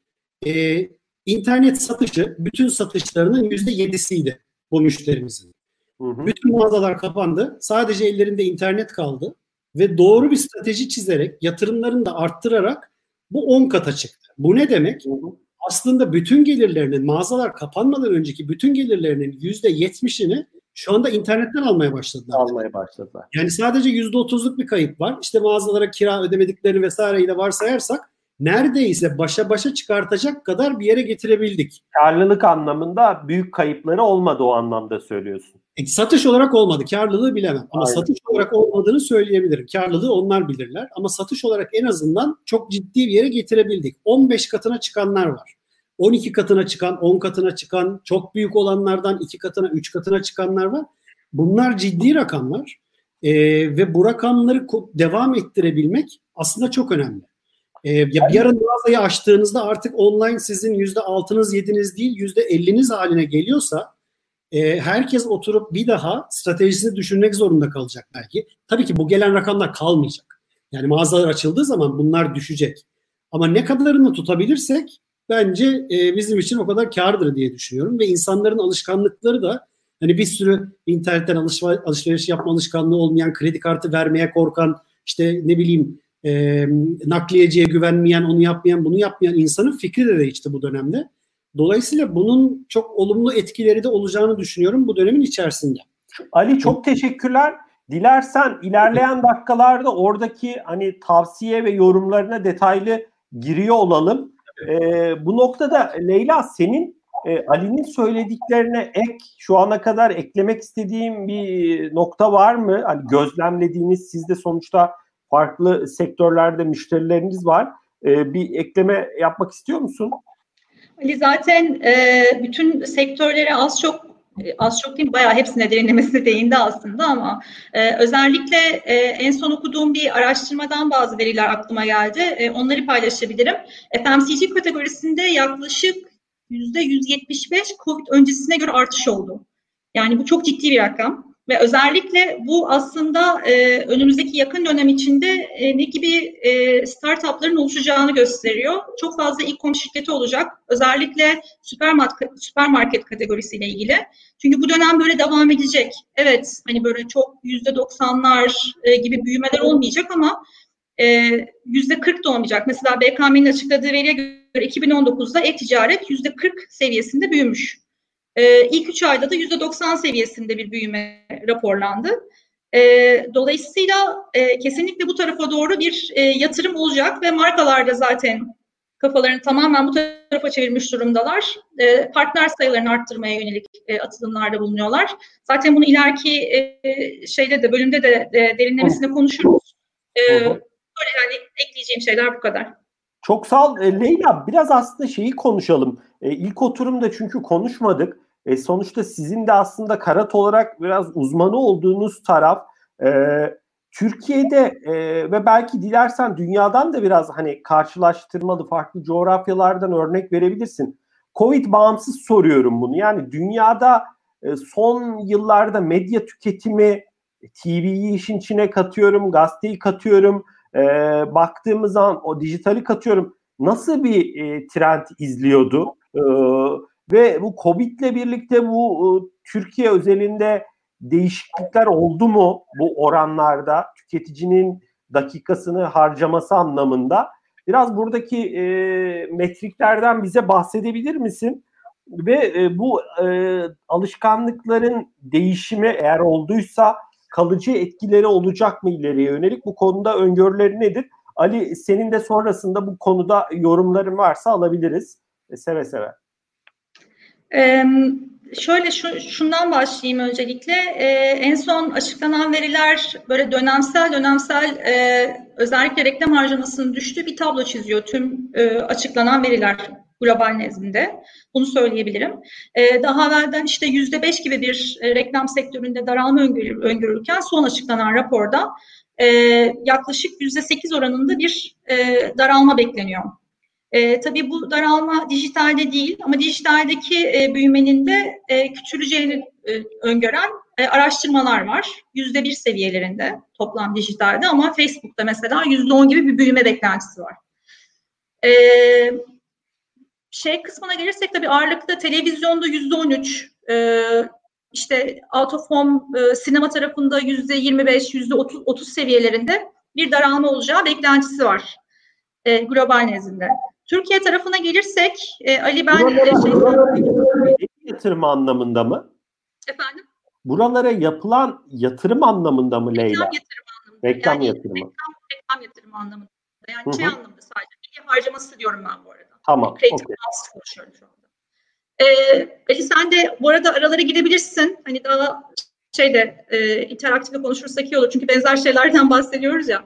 Ee, internet satışı bütün satışlarının yüzde yedisiydi bu müşterimizin. Hı hı. Bütün mağazalar kapandı. Sadece ellerinde internet kaldı. Ve doğru bir strateji çizerek, yatırımlarını da arttırarak bu 10 kata çıktı. Bu ne demek? Hı hı. Aslında bütün gelirlerinin, mağazalar kapanmadan önceki bütün gelirlerinin yüzde yetmişini şu anda internetten almaya başladılar. Almaya başladılar. Yani sadece yüzde otuzluk bir kayıp var. İşte mağazalara kira ödemediklerini vesaireyi de varsayarsak neredeyse başa başa çıkartacak kadar bir yere getirebildik. Karlılık anlamında büyük kayıpları olmadı o anlamda söylüyorsun. E, satış olarak olmadı. Karlılığı bilemem. Ama Aynen. satış olarak olmadığını söyleyebilirim. Karlılığı onlar bilirler. Ama satış olarak en azından çok ciddi bir yere getirebildik. 15 katına çıkanlar var. 12 katına çıkan, 10 katına çıkan, çok büyük olanlardan 2 katına, 3 katına çıkanlar var. Bunlar ciddi rakamlar. E, ve bu rakamları devam ettirebilmek aslında çok önemli. E, ya bir yarın mağazayı açtığınızda artık online sizin yüzde altınız yediniz değil yüzde elliniz haline geliyorsa e, herkes oturup bir daha stratejisini düşünmek zorunda kalacak belki. Tabii ki bu gelen rakamlar kalmayacak. Yani mağazalar açıldığı zaman bunlar düşecek. Ama ne kadarını tutabilirsek bence e, bizim için o kadar kardır diye düşünüyorum. Ve insanların alışkanlıkları da hani bir sürü internetten alışva- alışveriş yapma alışkanlığı olmayan, kredi kartı vermeye korkan, işte ne bileyim e, nakliyeciye güvenmeyen, onu yapmayan, bunu yapmayan insanın fikri de değişti bu dönemde. Dolayısıyla bunun çok olumlu etkileri de olacağını düşünüyorum bu dönemin içerisinde. Ali çok teşekkürler. Dilersen ilerleyen dakikalarda oradaki hani tavsiye ve yorumlarına detaylı giriyor olalım. Ee, bu noktada Leyla senin e, Ali'nin söylediklerine ek şu ana kadar eklemek istediğim bir nokta var mı? Hani gözlemlediğiniz siz de sonuçta farklı sektörlerde müşterileriniz var. Ee, bir ekleme yapmak istiyor musun? Ali zaten e, bütün sektörlere az çok e, az çok değil bayağı hepsine derinlemesine değindi aslında ama e, özellikle e, en son okuduğum bir araştırmadan bazı veriler aklıma geldi. E, onları paylaşabilirim. FMCG kategorisinde yaklaşık %175 COVID öncesine göre artış oldu. Yani bu çok ciddi bir rakam. Ve özellikle bu aslında e, önümüzdeki yakın dönem içinde e, ne gibi e, startupların oluşacağını gösteriyor. Çok fazla e-com şirketi olacak. Özellikle süpermarket, süpermarket kategorisiyle ilgili. Çünkü bu dönem böyle devam edecek. Evet hani böyle çok yüzde doksanlar e, gibi büyümeler olmayacak ama e, yüzde kırk da olmayacak. Mesela BKM'nin açıkladığı veriye göre 2019'da e-ticaret yüzde kırk seviyesinde büyümüş. Ee, ilk üç ayda da %90 seviyesinde bir büyüme raporlandı. Ee, dolayısıyla e, kesinlikle bu tarafa doğru bir e, yatırım olacak ve markalar da zaten kafalarını tamamen bu tarafa çevirmiş durumdalar. E, partner sayılarını arttırmaya yönelik e, atılımlarda bulunuyorlar. Zaten bunu ileriki e, şeyde de bölümde de e, derinlemesine konuşuruz. E, böyle yani ekleyeceğim şeyler bu kadar. Çok sağ ol. E, Leyla biraz aslında şeyi konuşalım. E, ilk oturumda çünkü konuşmadık. E, sonuçta sizin de aslında Karat olarak biraz uzmanı olduğunuz taraf e, Türkiye'de e, ve belki dilersen dünyadan da biraz hani karşılaştırmalı farklı coğrafyalardan örnek verebilirsin. Covid bağımsız soruyorum bunu. Yani dünyada e, son yıllarda medya tüketimi TV'yi işin içine katıyorum, gazeteyi katıyorum. E, baktığımız zaman o dijitali katıyorum. Nasıl bir e, trend izliyordu? E, ve bu Covid'le birlikte bu e, Türkiye özelinde değişiklikler oldu mu bu oranlarda tüketicinin dakikasını harcaması anlamında? Biraz buradaki e, metriklerden bize bahsedebilir misin? Ve e, bu e, alışkanlıkların değişimi eğer olduysa kalıcı etkileri olacak mı ileriye yönelik? Bu konuda öngörüleri nedir? Ali senin de sonrasında bu konuda yorumların varsa alabiliriz. E, seve seve. Ee, şöyle şu, şundan başlayayım öncelikle. Ee, en son açıklanan veriler böyle dönemsel dönemsel e, özellikle reklam harcamasının düştüğü bir tablo çiziyor tüm e, açıklanan veriler global nezdinde. Bunu söyleyebilirim. Ee, daha evvelden işte yüzde beş gibi bir e, reklam sektöründe daralma öngörü, öngörülürken son açıklanan raporda e, yaklaşık yüzde sekiz oranında bir e, daralma bekleniyor. E, tabii bu daralma dijitalde değil ama dijitaldeki e, büyümenin de e, küçüleceğini e, öngören e, araştırmalar var. Yüzde bir seviyelerinde toplam dijitalde ama Facebook'ta mesela yüzde on gibi bir büyüme beklentisi var. E, şey kısmına gelirsek tabii ağırlıkta televizyonda yüzde on üç, e, işte out of home e, sinema tarafında yüzde yirmi beş, yüzde otuz seviyelerinde bir daralma olacağı beklentisi var e, global nezdinde. Türkiye tarafına gelirsek e, Ali ben buralara, şey, buralara yatırım anlamında mı? Efendim? Buralara yapılan yatırım anlamında mı Leyla? Reklam yatırım anlamında. Reklam yani, yatırımı. Reklam, reklam yatırımı anlamında. Yani Hı-hı. şey anlamında sadece. Bilgi harcaması diyorum ben bu arada. Tamam. Okay. konuşuyorum şu anda. Ee, Ali sen de bu arada aralara girebilirsin. Hani daha şeyde e, interaktif konuşursak iyi olur. Çünkü benzer şeylerden bahsediyoruz ya.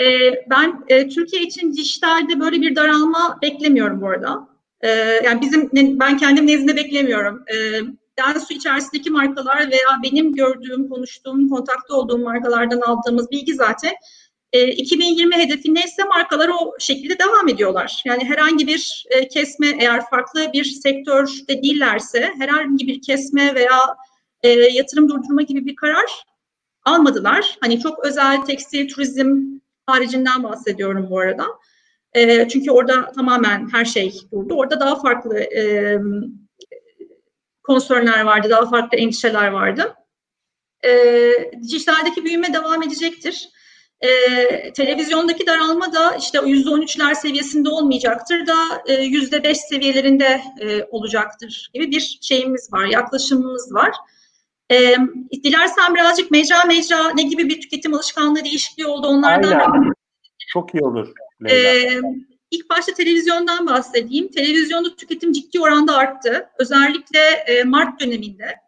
E, ben e, Türkiye için dijitalde böyle bir daralma beklemiyorum bu arada. E, yani bizim ben kendim nezdinde beklemiyorum. E, Densu içerisindeki markalar veya benim gördüğüm, konuştuğum, kontakta olduğum markalardan aldığımız bilgi zaten e, 2020 hedefi neyse markalar o şekilde devam ediyorlar. Yani herhangi bir e, kesme eğer farklı bir sektörde değillerse herhangi bir kesme veya e, yatırım durdurma gibi bir karar almadılar. Hani çok özel tekstil, turizm haricinden bahsediyorum bu arada. E, çünkü orada tamamen her şey durdu. Orada daha farklı e, konsörler vardı, daha farklı endişeler vardı. Dijitaldeki büyüme devam edecektir. E, televizyondaki daralma da işte yüzde on üçler seviyesinde olmayacaktır da e, yüzde beş seviyelerinde e, olacaktır gibi bir şeyimiz var, yaklaşımımız var. E, dilersen birazcık mecra mecra ne gibi bir tüketim alışkanlığı değişikliği oldu onlardan. Aynen. Çok iyi olur. Leyla. E, ilk başta televizyondan bahsedeyim. Televizyonda tüketim ciddi oranda arttı. Özellikle e, Mart döneminde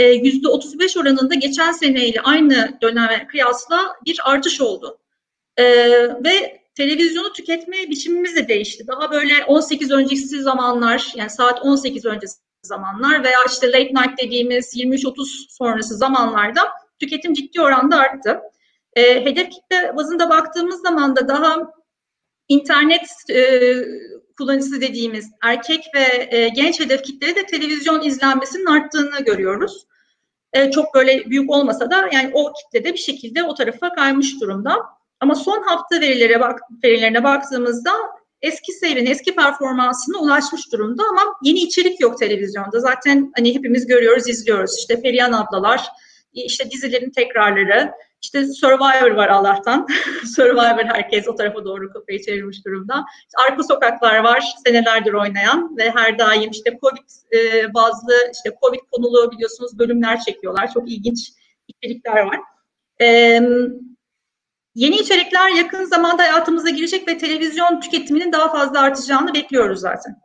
yüzde 35 oranında geçen seneyle aynı döneme kıyasla bir artış oldu. E, ve televizyonu tüketme biçimimiz de değişti. Daha böyle 18 öncesi zamanlar yani saat 18 öncesi zamanlar veya işte late night dediğimiz 23-30 sonrası zamanlarda tüketim ciddi oranda arttı. E, hedef kitle bazında baktığımız zaman da daha internet e, kullanıcısı dediğimiz erkek ve e, genç hedef kitleri de televizyon izlenmesinin arttığını görüyoruz. E, çok böyle büyük olmasa da yani o kitle de bir şekilde o tarafa kaymış durumda. Ama son hafta verilere bak verilerine baktığımızda eski seyrin, eski performansına ulaşmış durumda ama yeni içerik yok televizyonda. Zaten hani hepimiz görüyoruz, izliyoruz. İşte Perihan ablalar, işte dizilerin tekrarları, işte Survivor var Allah'tan. Survivor herkes o tarafa doğru kafayı çevirmiş durumda. İşte Arka Sokaklar var senelerdir oynayan ve her daim işte Covid e, bazlı işte Covid konulu biliyorsunuz bölümler çekiyorlar. Çok ilginç içerikler var. E, yeni içerikler yakın zamanda hayatımıza girecek ve televizyon tüketiminin daha fazla artacağını bekliyoruz zaten.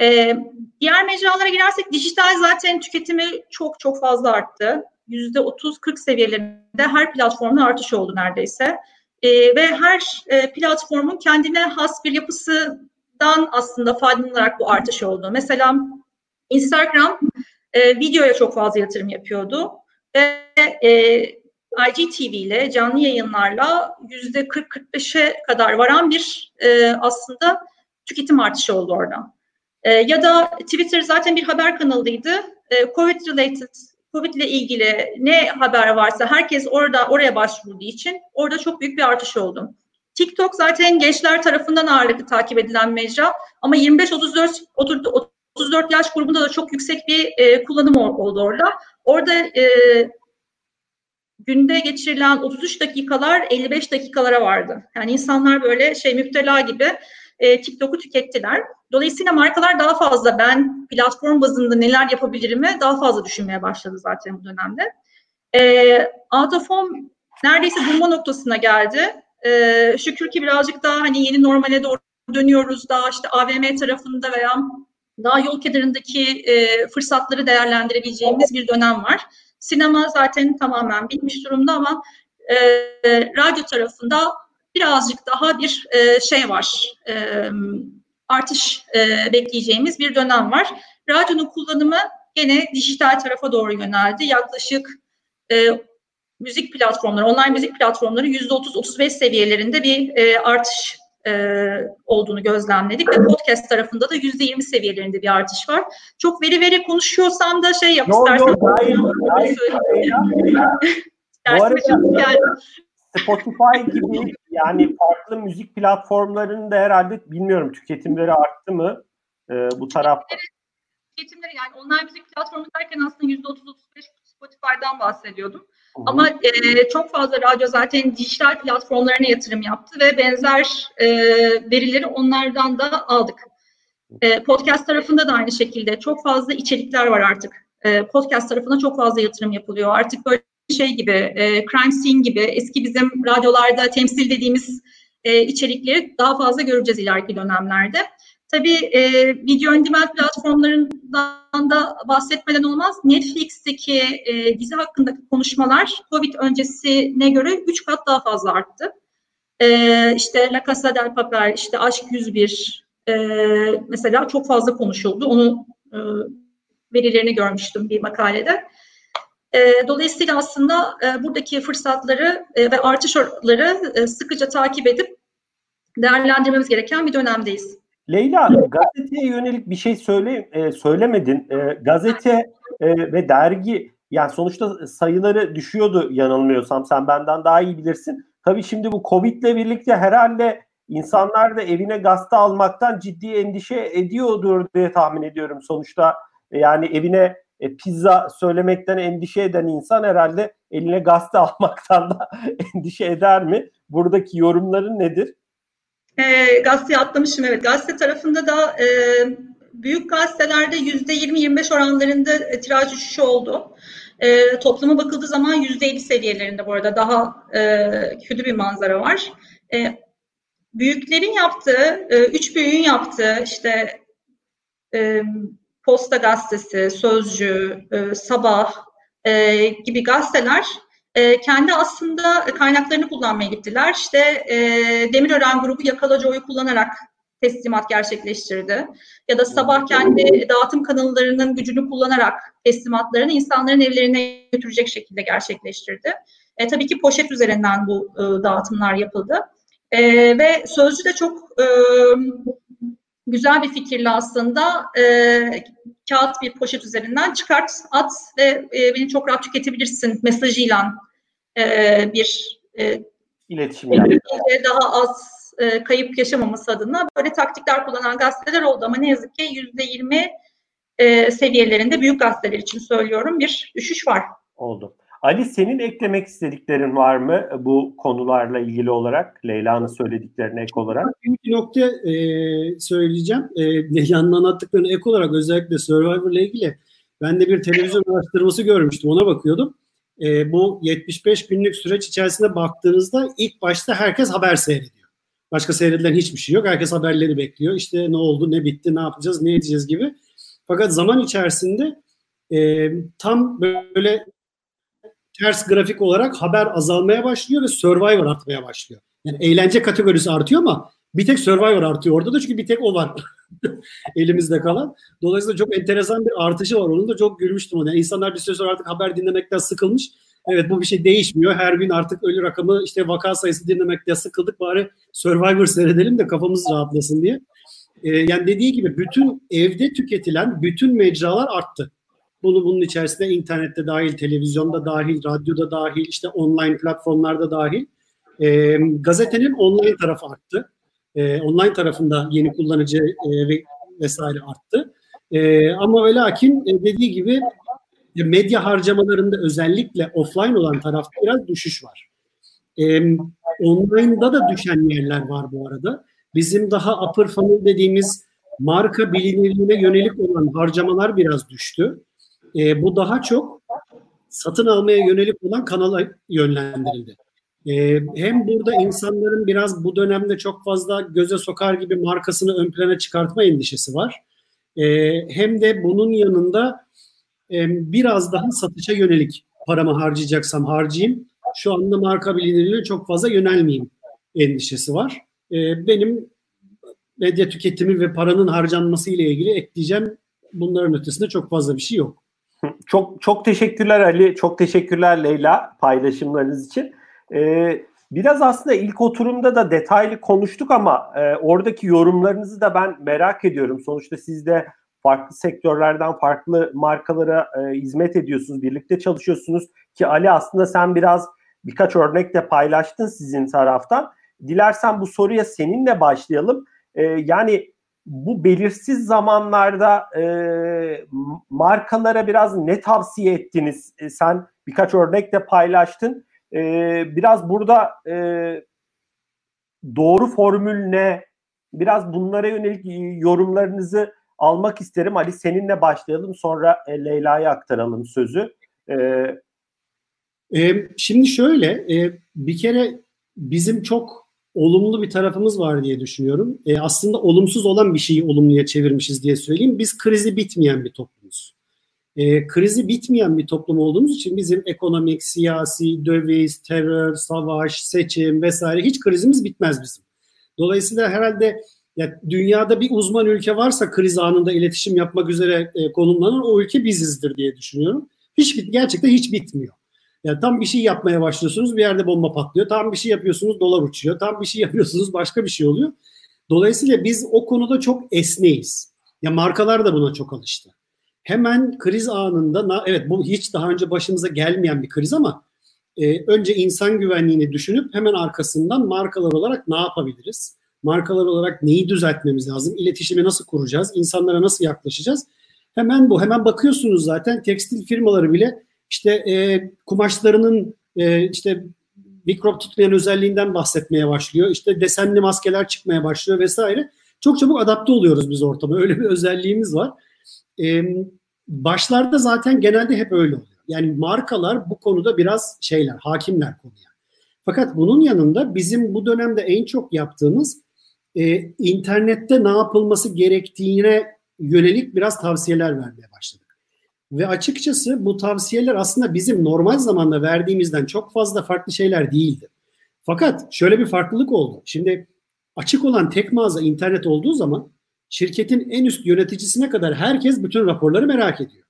E, diğer mecralara girersek dijital zaten tüketimi çok çok fazla arttı. %30-40 seviyelerinde her platformda artış oldu neredeyse. E, ve her e, platformun kendine has bir yapısından aslında faydalanarak bu artış oldu. Mesela Instagram e, videoya çok fazla yatırım yapıyordu ve e, IGTV ile canlı yayınlarla yüzde 40-45'e kadar varan bir e, aslında tüketim artışı oldu orada. E, ya da Twitter zaten bir haber kanalıydı. E, Covid related Covid ile ilgili ne haber varsa herkes orada oraya başvurduğu için orada çok büyük bir artış oldu. TikTok zaten gençler tarafından ağırlıklı takip edilen mecra ama 25-34 34 yaş grubunda da çok yüksek bir e, kullanım oldu orada. Orada e, günde geçirilen 33 dakikalar 55 dakikalara vardı. Yani insanlar böyle şey müptela gibi e, TikTok'u tükettiler. Dolayısıyla markalar daha fazla ben platform bazında neler yapabilirimi daha fazla düşünmeye başladı zaten bu dönemde. E, out of home neredeyse durma noktasına geldi. E, şükür ki birazcık daha hani yeni normale doğru dönüyoruz. Daha işte AVM tarafında veya daha yol kenarındaki e, fırsatları değerlendirebileceğimiz bir dönem var. Sinema zaten tamamen bitmiş durumda ama e, radyo tarafında birazcık daha bir e, şey var. E, artış e, bekleyeceğimiz bir dönem var. Radyonun kullanımı gene dijital tarafa doğru yöneldi. Yaklaşık e, müzik platformları, online müzik platformları %30-35 seviyelerinde bir e, artış e, olduğunu gözlemledik ve podcast tarafında da yüzde yirmi seviyelerinde bir artış var. Çok veri veri konuşuyorsam da şey yap istersen. Yo, gayet, gayet, Bu arada Spotify gibi yani farklı müzik platformlarının da herhalde bilmiyorum tüketimleri arttı mı e, bu tarafta? Tüketimleri yani online müzik platformu derken aslında yüzde otuz otuz beş Spotify'dan bahsediyordum. Hı-hı. Ama e, çok fazla radyo zaten dijital platformlarına yatırım yaptı ve benzer e, verileri onlardan da aldık. E, podcast tarafında da aynı şekilde çok fazla içerikler var artık. E, podcast tarafına çok fazla yatırım yapılıyor. Artık böyle şey gibi, e, crime scene gibi eski bizim radyolarda temsil dediğimiz e, içerikleri daha fazla göreceğiz ileriki dönemlerde. Tabii e, video on demand platformlarından da bahsetmeden olmaz. Netflix'teki e, dizi hakkındaki konuşmalar COVID öncesine göre 3 kat daha fazla arttı. E, işte La Casa del Papel, işte Aşk 101 e, mesela çok fazla konuşuldu. Onu e, verilerini görmüştüm bir makalede. E, dolayısıyla aslında e, buradaki fırsatları e, ve artışları e, sıkıca takip edip değerlendirmemiz gereken bir dönemdeyiz. Leyla gazeteye yönelik bir şey söyle söylemedin. Gazete ve dergi yani sonuçta sayıları düşüyordu yanılmıyorsam sen benden daha iyi bilirsin. Tabii şimdi bu Covid ile birlikte herhalde insanlar da evine gazete almaktan ciddi endişe ediyordur diye tahmin ediyorum. Sonuçta yani evine e, pizza söylemekten endişe eden insan herhalde eline gazete almaktan da endişe eder mi? Buradaki yorumların nedir? E, gazeteye atlamışım evet. Gazete tarafında da e, büyük gazetelerde yüzde 20-25 oranlarında e, tiraj düşüşü oldu. E, topluma bakıldığı zaman yüzde 50 seviyelerinde bu arada daha e, kötü bir manzara var. E, büyüklerin yaptığı, e, üç büyüğün yaptığı işte e, Posta Gazetesi, Sözcü, e, Sabah e, gibi gazeteler e, kendi aslında kaynaklarını kullanmaya gittiler. İşte e, Demirören grubu yakalacı oyu kullanarak teslimat gerçekleştirdi. Ya da sabah kendi dağıtım kanallarının gücünü kullanarak teslimatlarını insanların evlerine götürecek şekilde gerçekleştirdi. E, tabii ki poşet üzerinden bu e, dağıtımlar yapıldı. E, ve Sözcü de çok e, güzel bir fikirle aslında e, kağıt bir poşet üzerinden çıkart, at ve e, beni çok rahat tüketebilirsin mesajıyla e, bir e, iletişim yani. daha az e, kayıp yaşamaması adına böyle taktikler kullanan gazeteler oldu ama ne yazık ki yüzde yirmi e, seviyelerinde büyük gazeteler için söylüyorum bir düşüş var. Oldu. Ali senin eklemek istediklerin var mı bu konularla ilgili olarak? Leyla'nın söylediklerine ek olarak. Bir nokta e, söyleyeceğim. E, Leyla'nın anlattıklarına ek olarak özellikle Survivor ile ilgili ben de bir televizyon araştırması görmüştüm. Ona bakıyordum. E, bu 75 günlük süreç içerisinde baktığınızda ilk başta herkes haber seyrediyor. Başka seyredilen hiçbir şey yok. Herkes haberleri bekliyor. İşte ne oldu, ne bitti, ne yapacağız, ne edeceğiz gibi. Fakat zaman içerisinde e, tam böyle ters grafik olarak haber azalmaya başlıyor ve Survivor artmaya başlıyor. Yani eğlence kategorisi artıyor ama bir tek Survivor artıyor orada da çünkü bir tek o var elimizde kalan. Dolayısıyla çok enteresan bir artışı var. Onun da çok gülmüştüm. Yani insanlar bir süre sonra artık haber dinlemekten sıkılmış. Evet bu bir şey değişmiyor. Her gün artık ölü rakamı işte vaka sayısı dinlemekte sıkıldık. Bari Survivor seyredelim de kafamız rahatlasın diye. Ee, yani dediği gibi bütün evde tüketilen bütün mecralar arttı. Bunu bunun içerisinde internette dahil, televizyonda dahil, radyoda dahil, işte online platformlarda dahil. E, gazetenin online tarafı arttı. E, online tarafında yeni kullanıcı e, ve vesaire arttı. E, ama ve lakin e, dediği gibi e, medya harcamalarında özellikle offline olan tarafta biraz düşüş var. E, online'da da düşen yerler var bu arada. Bizim daha upper funnel dediğimiz marka bilinirliğine yönelik olan harcamalar biraz düştü. E, bu daha çok satın almaya yönelik olan kanala yönlendirildi. Ee, hem burada insanların biraz bu dönemde çok fazla göze sokar gibi markasını ön plana çıkartma endişesi var. Ee, hem de bunun yanında e, biraz daha satışa yönelik paramı harcayacaksam harcayayım. Şu anda marka bilinirliğine çok fazla yönelmeyeyim endişesi var. Ee, benim medya tüketimi ve paranın harcanması ile ilgili ekleyeceğim bunların ötesinde çok fazla bir şey yok. Çok çok teşekkürler Ali, çok teşekkürler Leyla paylaşımlarınız için. Ee, biraz aslında ilk oturumda da detaylı konuştuk ama e, oradaki yorumlarınızı da ben merak ediyorum. Sonuçta siz de farklı sektörlerden farklı markalara e, hizmet ediyorsunuz, birlikte çalışıyorsunuz ki Ali aslında sen biraz birkaç örnek de paylaştın sizin taraftan. Dilersen bu soruya seninle başlayalım. E, yani bu belirsiz zamanlarda e, markalara biraz ne tavsiye ettiniz? E, sen birkaç örnek de paylaştın. E, biraz burada e, doğru formül ne? Biraz bunlara yönelik yorumlarınızı almak isterim. Ali seninle başlayalım sonra e, Leyla'ya aktaralım sözü. E, e, şimdi şöyle e, bir kere bizim çok olumlu bir tarafımız var diye düşünüyorum. E, aslında olumsuz olan bir şeyi olumluya çevirmişiz diye söyleyeyim. Biz krizi bitmeyen bir toplumuz. E, krizi bitmeyen bir toplum olduğumuz için bizim ekonomik, siyasi, döviz, terör, savaş, seçim vesaire hiç krizimiz bitmez bizim. Dolayısıyla herhalde ya dünyada bir uzman ülke varsa kriz anında iletişim yapmak üzere e, konumlanan o ülke bizizdir diye düşünüyorum. Hiç gerçekten hiç bitmiyor. Yani tam bir şey yapmaya başlıyorsunuz bir yerde bomba patlıyor. Tam bir şey yapıyorsunuz dolar uçuyor. Tam bir şey yapıyorsunuz başka bir şey oluyor. Dolayısıyla biz o konuda çok esneyiz. Ya markalar da buna çok alıştı. Hemen kriz anında evet bu hiç daha önce başımıza gelmeyen bir kriz ama e, önce insan güvenliğini düşünüp hemen arkasından markalar olarak ne yapabiliriz? Markalar olarak neyi düzeltmemiz lazım? İletişimi nasıl kuracağız? İnsanlara nasıl yaklaşacağız? Hemen bu. Hemen bakıyorsunuz zaten tekstil firmaları bile işte e, kumaşlarının e, işte mikrop tutmayan özelliğinden bahsetmeye başlıyor. İşte desenli maskeler çıkmaya başlıyor vesaire. Çok çabuk adapte oluyoruz biz ortama. Öyle bir özelliğimiz var. E, başlarda zaten genelde hep öyle oluyor. Yani markalar bu konuda biraz şeyler, hakimler konuya. Fakat bunun yanında bizim bu dönemde en çok yaptığımız e, internette ne yapılması gerektiğine yönelik biraz tavsiyeler vermeye başladık. Ve açıkçası bu tavsiyeler aslında bizim normal zamanda verdiğimizden çok fazla farklı şeyler değildi. Fakat şöyle bir farklılık oldu. Şimdi açık olan tek mağaza internet olduğu zaman şirketin en üst yöneticisine kadar herkes bütün raporları merak ediyor.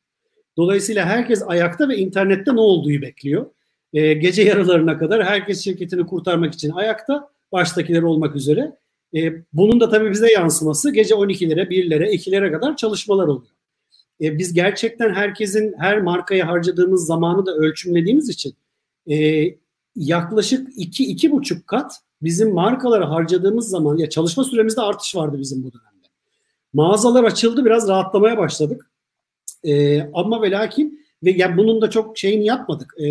Dolayısıyla herkes ayakta ve internette ne olduğu bekliyor. E, gece yarılarına kadar herkes şirketini kurtarmak için ayakta, baştakiler olmak üzere. E, bunun da tabii bize yansıması gece 12'lere, 1'lere, 2'lere kadar çalışmalar oluyor e, biz gerçekten herkesin her markaya harcadığımız zamanı da ölçümlediğimiz için e, yaklaşık iki iki buçuk kat bizim markalara harcadığımız zaman ya çalışma süremizde artış vardı bizim bu dönemde. Mağazalar açıldı biraz rahatlamaya başladık. E, ama ve lakin ve yani bunun da çok şeyini yapmadık. E,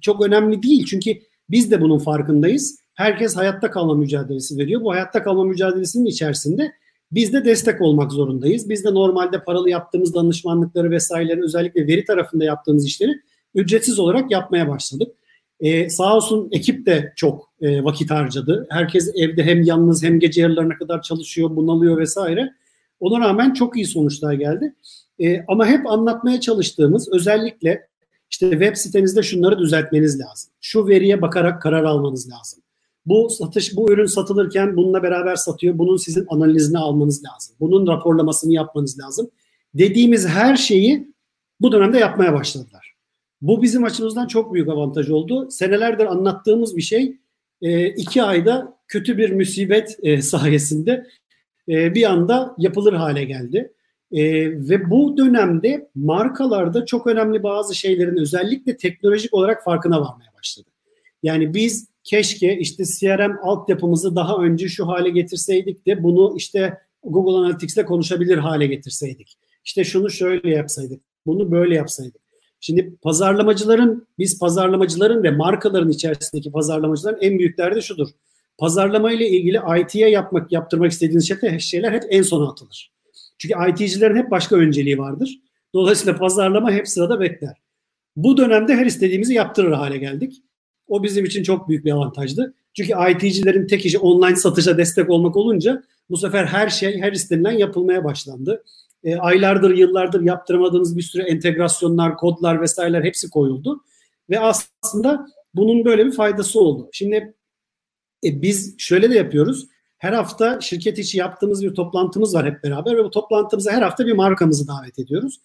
çok önemli değil çünkü biz de bunun farkındayız. Herkes hayatta kalma mücadelesi veriyor. Bu hayatta kalma mücadelesinin içerisinde biz de destek olmak zorundayız. Biz de normalde paralı yaptığımız danışmanlıkları vesaireleri özellikle veri tarafında yaptığımız işleri ücretsiz olarak yapmaya başladık. Ee, sağ olsun ekip de çok e, vakit harcadı. Herkes evde hem yalnız hem gece yarılarına kadar çalışıyor, bunalıyor vesaire. Ona rağmen çok iyi sonuçlar geldi. E, ama hep anlatmaya çalıştığımız özellikle işte web sitenizde şunları düzeltmeniz lazım. Şu veriye bakarak karar almanız lazım. Bu satış, bu ürün satılırken bununla beraber satıyor. Bunun sizin analizini almanız lazım. Bunun raporlamasını yapmanız lazım. Dediğimiz her şeyi bu dönemde yapmaya başladılar. Bu bizim açımızdan çok büyük avantaj oldu. Senelerdir anlattığımız bir şey e, iki ayda kötü bir musibet e, sayesinde e, bir anda yapılır hale geldi. ve bu dönemde markalarda çok önemli bazı şeylerin özellikle teknolojik olarak farkına varmaya başladı. Yani biz keşke işte CRM altyapımızı daha önce şu hale getirseydik de bunu işte Google Analytics'le konuşabilir hale getirseydik. İşte şunu şöyle yapsaydık, bunu böyle yapsaydık. Şimdi pazarlamacıların, biz pazarlamacıların ve markaların içerisindeki pazarlamacıların en büyük derdi şudur. Pazarlama ile ilgili IT'ye yapmak, yaptırmak istediğiniz şeyler hep en sona atılır. Çünkü IT'cilerin hep başka önceliği vardır. Dolayısıyla pazarlama hep sırada bekler. Bu dönemde her istediğimizi yaptırır hale geldik. O bizim için çok büyük bir avantajdı. Çünkü IT'cilerin tek işi online satışa destek olmak olunca bu sefer her şey her istenilen yapılmaya başlandı. E, aylardır, yıllardır yaptıramadığımız bir sürü entegrasyonlar, kodlar vesaireler hepsi koyuldu. Ve aslında bunun böyle bir faydası oldu. Şimdi e, biz şöyle de yapıyoruz. Her hafta şirket içi yaptığımız bir toplantımız var hep beraber ve bu toplantımıza her hafta bir markamızı davet ediyoruz.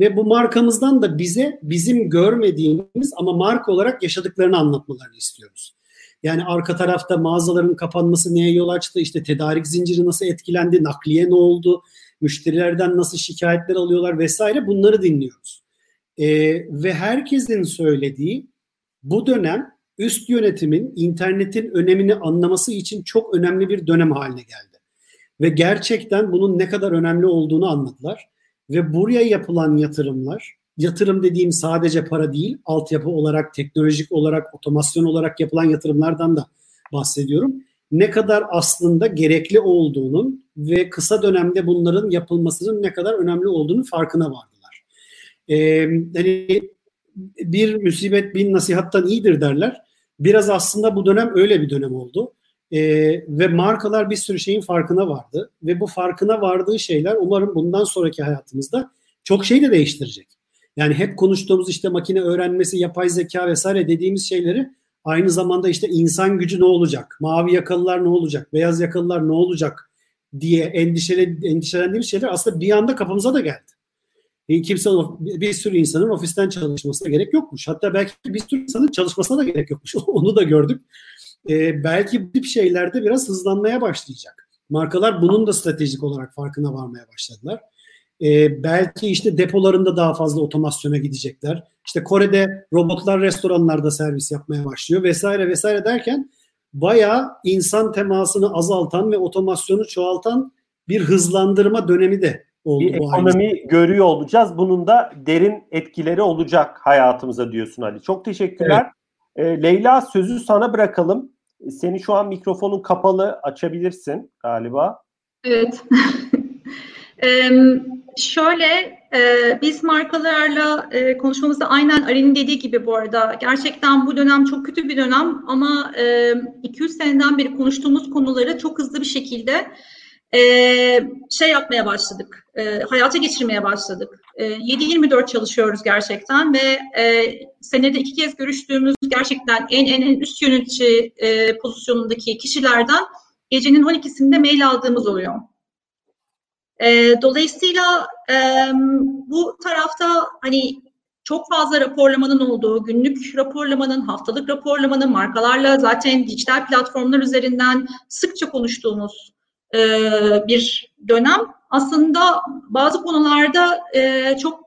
Ve bu markamızdan da bize bizim görmediğimiz ama marka olarak yaşadıklarını anlatmalarını istiyoruz. Yani arka tarafta mağazaların kapanması neye yol açtı, işte tedarik zinciri nasıl etkilendi, nakliye ne oldu, müşterilerden nasıl şikayetler alıyorlar vesaire bunları dinliyoruz. Ee, ve herkesin söylediği bu dönem üst yönetimin internetin önemini anlaması için çok önemli bir dönem haline geldi. Ve gerçekten bunun ne kadar önemli olduğunu anladılar. Ve buraya yapılan yatırımlar, yatırım dediğim sadece para değil, altyapı olarak, teknolojik olarak, otomasyon olarak yapılan yatırımlardan da bahsediyorum. Ne kadar aslında gerekli olduğunun ve kısa dönemde bunların yapılmasının ne kadar önemli olduğunun farkına vardılar. Ee, hani bir musibet bin nasihattan iyidir derler. Biraz aslında bu dönem öyle bir dönem oldu. E, ve markalar bir sürü şeyin farkına vardı. Ve bu farkına vardığı şeyler umarım bundan sonraki hayatımızda çok şey de değiştirecek. Yani hep konuştuğumuz işte makine öğrenmesi, yapay zeka vesaire dediğimiz şeyleri aynı zamanda işte insan gücü ne olacak, mavi yakalılar ne olacak, beyaz yakalılar ne olacak diye endişeli, endişelendiğimiz şeyler aslında bir anda kafamıza da geldi. E, kimse bir sürü insanın ofisten çalışmasına gerek yokmuş. Hatta belki bir sürü insanın çalışmasına da gerek yokmuş. Onu da gördük. E, belki bu tip şeylerde biraz hızlanmaya başlayacak. Markalar bunun da stratejik olarak farkına varmaya başladılar. E, belki işte depolarında daha fazla otomasyona gidecekler. İşte Kore'de robotlar restoranlarda servis yapmaya başlıyor vesaire vesaire derken bayağı insan temasını azaltan ve otomasyonu çoğaltan bir hızlandırma dönemi de oldu. Bir ekonomi aynı. görüyor olacağız. Bunun da derin etkileri olacak hayatımıza diyorsun Ali. Çok teşekkürler. Evet. E, Leyla sözü sana bırakalım. Senin şu an mikrofonun kapalı açabilirsin galiba. Evet. ee, şöyle e, biz markalarla e, konuşmamızda aynen Ali'nin dediği gibi bu arada gerçekten bu dönem çok kötü bir dönem ama e, 200 seneden beri konuştuğumuz konuları çok hızlı bir şekilde e, şey yapmaya başladık, e, hayata geçirmeye başladık. E, 7-24 çalışıyoruz gerçekten ve e, senede iki kez görüştüğümüz gerçekten en en, en üst yönetici e, pozisyonundaki kişilerden gecenin 12'sinde mail aldığımız oluyor. E, dolayısıyla e, bu tarafta hani çok fazla raporlamanın olduğu, günlük raporlamanın, haftalık raporlamanın, markalarla zaten dijital platformlar üzerinden sıkça konuştuğumuz e, bir dönem. Aslında bazı konularda e, çok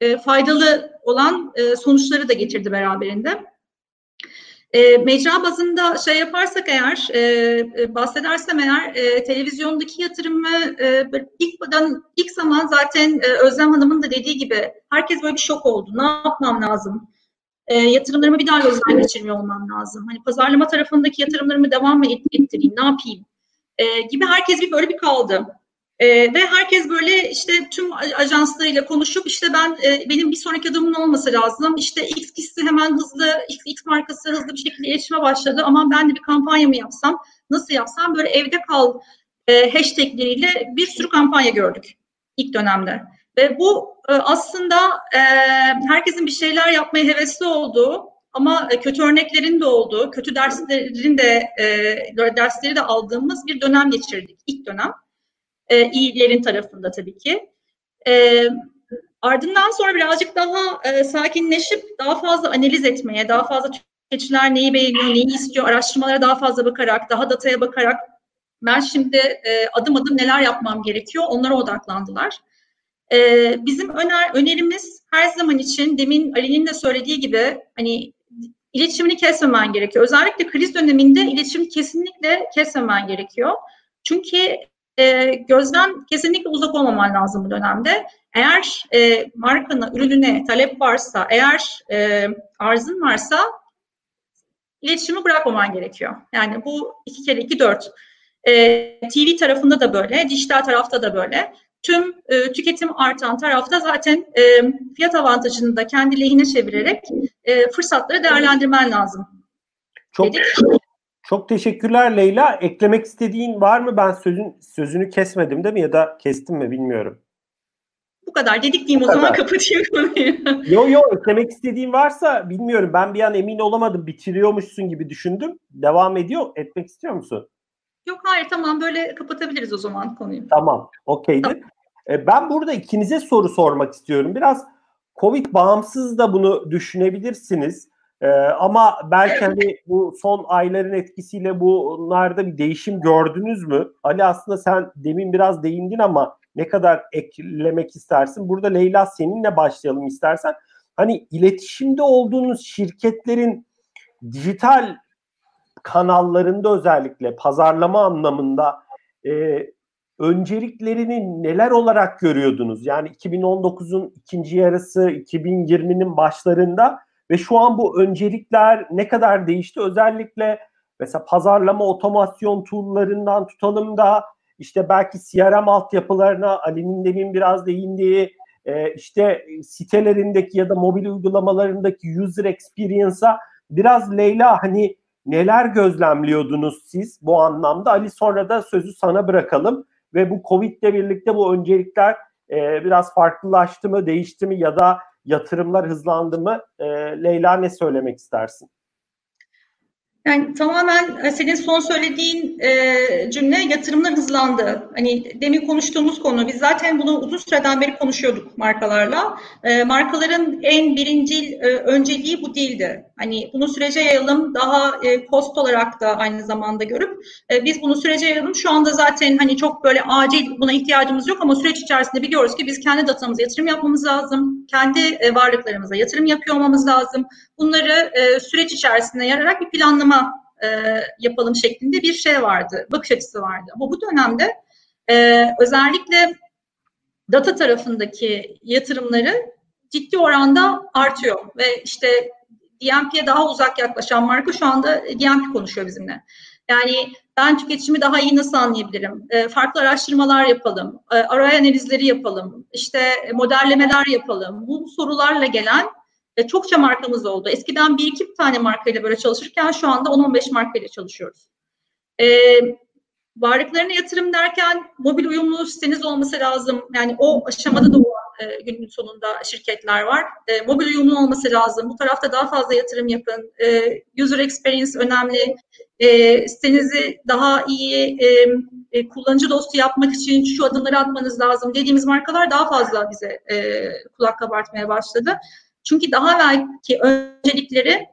e, faydalı olan sonuçları da getirdi beraberinde. E, mecra bazında şey yaparsak eğer, bahsedersem eğer, televizyondaki yatırımı e, ilk, ilk zaman zaten Özlem Hanım'ın da dediği gibi herkes böyle bir şok oldu. Ne yapmam lazım? E, yatırımlarımı bir daha gözden geçirmiyor olmam lazım. Hani pazarlama tarafındaki yatırımlarımı devam mı ettireyim, ne yapayım? E, gibi herkes bir böyle bir kaldı. E, ve herkes böyle işte tüm ajanslarıyla konuşup işte ben e, benim bir sonraki adımım olması lazım. İşte X kişisi hemen hızlı, X, X markası hızlı bir şekilde iletişime başladı. Ama ben de bir kampanya mı yapsam, nasıl yapsam böyle evde kal e, hashtagleriyle bir sürü kampanya gördük ilk dönemde. Ve bu e, aslında e, herkesin bir şeyler yapmaya hevesli olduğu ama e, kötü örneklerin de olduğu, kötü derslerin de e, dersleri de aldığımız bir dönem geçirdik ilk dönem. E, iyilerin tarafında tabii ki. E, ardından sonra birazcık daha e, sakinleşip daha fazla analiz etmeye, daha fazla tüketiciler neyi beğeniyor, neyi istiyor, araştırmalara daha fazla bakarak, daha dataya bakarak ben şimdi e, adım adım neler yapmam gerekiyor onlara odaklandılar. E, bizim öner önerimiz her zaman için demin Ali'nin de söylediği gibi hani iletişimini kesmemen gerekiyor. Özellikle kriz döneminde iletişimi kesinlikle kesmemen gerekiyor. Çünkü e, gözden kesinlikle uzak olmaman lazım bu dönemde. Eğer e, markana, ürününe talep varsa, eğer e, arzın varsa iletişimi bırakmaman gerekiyor. Yani bu iki kere iki dört. E, TV tarafında da böyle, dijital tarafta da böyle. Tüm e, tüketim artan tarafta zaten e, fiyat avantajını da kendi lehine çevirerek e, fırsatları değerlendirmen lazım. Çok dedik. Çok teşekkürler Leyla. Eklemek istediğin var mı? Ben sözün sözünü kesmedim değil mi ya da kestim mi bilmiyorum. Bu kadar dedik diyeyim o zaman kapatayım konuyu. Yo yo eklemek istediğin varsa bilmiyorum. Ben bir an emin olamadım. Bitiriyormuşsun gibi düşündüm. Devam ediyor. Etmek istiyor musun? Yok hayır tamam böyle kapatabiliriz o zaman konuyu. Tamam okeydir. Tamam. E, ben burada ikinize soru sormak istiyorum. Biraz Covid bağımsız da bunu düşünebilirsiniz. Ee, ama belki hani bu son ayların etkisiyle bunlarda bir değişim gördünüz mü? Ali aslında sen demin biraz değindin ama ne kadar eklemek istersin? Burada Leyla seninle başlayalım istersen. Hani iletişimde olduğunuz şirketlerin dijital kanallarında özellikle pazarlama anlamında e, önceliklerini neler olarak görüyordunuz? Yani 2019'un ikinci yarısı, 2020'nin başlarında ve şu an bu öncelikler ne kadar değişti? Özellikle mesela pazarlama otomasyon tool'larından tutalım da işte belki CRM altyapılarına Ali'nin demin biraz değindiği e, işte sitelerindeki ya da mobil uygulamalarındaki user experience'a biraz Leyla hani neler gözlemliyordunuz siz bu anlamda? Ali sonra da sözü sana bırakalım ve bu Covid ile birlikte bu öncelikler e, biraz farklılaştı mı, değişti mi ya da yatırımlar hızlandı mı? E, Leyla ne söylemek istersin? Yani tamamen e, senin son söylediğin e, cümle yatırımlar hızlandı. Hani demin konuştuğumuz konu biz zaten bunu uzun süreden beri konuşuyorduk markalarla. E, markaların en birincil e, önceliği bu değildi. Hani bunu sürece yayalım daha e, cost olarak da aynı zamanda görüp e, biz bunu sürece yayalım. Şu anda zaten hani çok böyle acil buna ihtiyacımız yok ama süreç içerisinde biliyoruz ki biz kendi datamıza yatırım yapmamız lazım. Kendi e, varlıklarımıza yatırım yapıyor olmamız lazım. Bunları e, süreç içerisinde yararak bir planlama e, yapalım şeklinde bir şey vardı, bakış açısı vardı. Ama bu dönemde e, özellikle data tarafındaki yatırımları ciddi oranda artıyor ve işte DMP'ye daha uzak yaklaşan marka şu anda DMP konuşuyor bizimle. Yani ben tüketimi daha iyi nasıl anlayabilirim? E, farklı araştırmalar yapalım, e, araya analizleri yapalım, işte modellemeler yapalım. Bu sorularla gelen e, çokça markamız oldu. Eskiden bir iki tane markayla böyle çalışırken şu anda 10-15 markayla çalışıyoruz. E, varlıklarına yatırım derken mobil uyumlu siteniz olması lazım. Yani o aşamada da e, günün sonunda şirketler var. E, mobil uyumlu olması lazım. Bu tarafta daha fazla yatırım yapın. E, user experience önemli. E, sitenizi daha iyi e, e, kullanıcı dostu yapmak için şu adımları atmanız lazım dediğimiz markalar daha fazla bize e, kulak kabartmaya başladı. Çünkü daha belki öncelikleri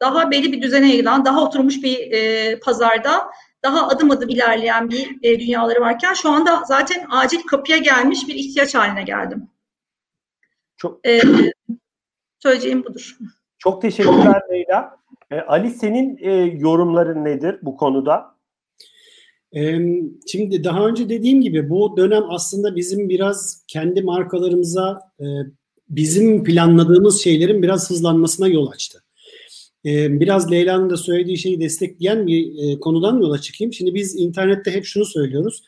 daha belli bir düzene yayılan, daha oturmuş bir e, pazarda daha adım adım ilerleyen bir e, dünyaları varken şu anda zaten acil kapıya gelmiş bir ihtiyaç haline geldim. Çok ee, söyleyeceğim budur. Çok teşekkürler Leyla. Ee, Ali senin e, yorumların nedir bu konuda? Şimdi daha önce dediğim gibi bu dönem aslında bizim biraz kendi markalarımıza e, bizim planladığımız şeylerin biraz hızlanmasına yol açtı. Biraz Leyla'nın da söylediği şeyi destekleyen bir e, konudan yola çıkayım. Şimdi biz internette hep şunu söylüyoruz.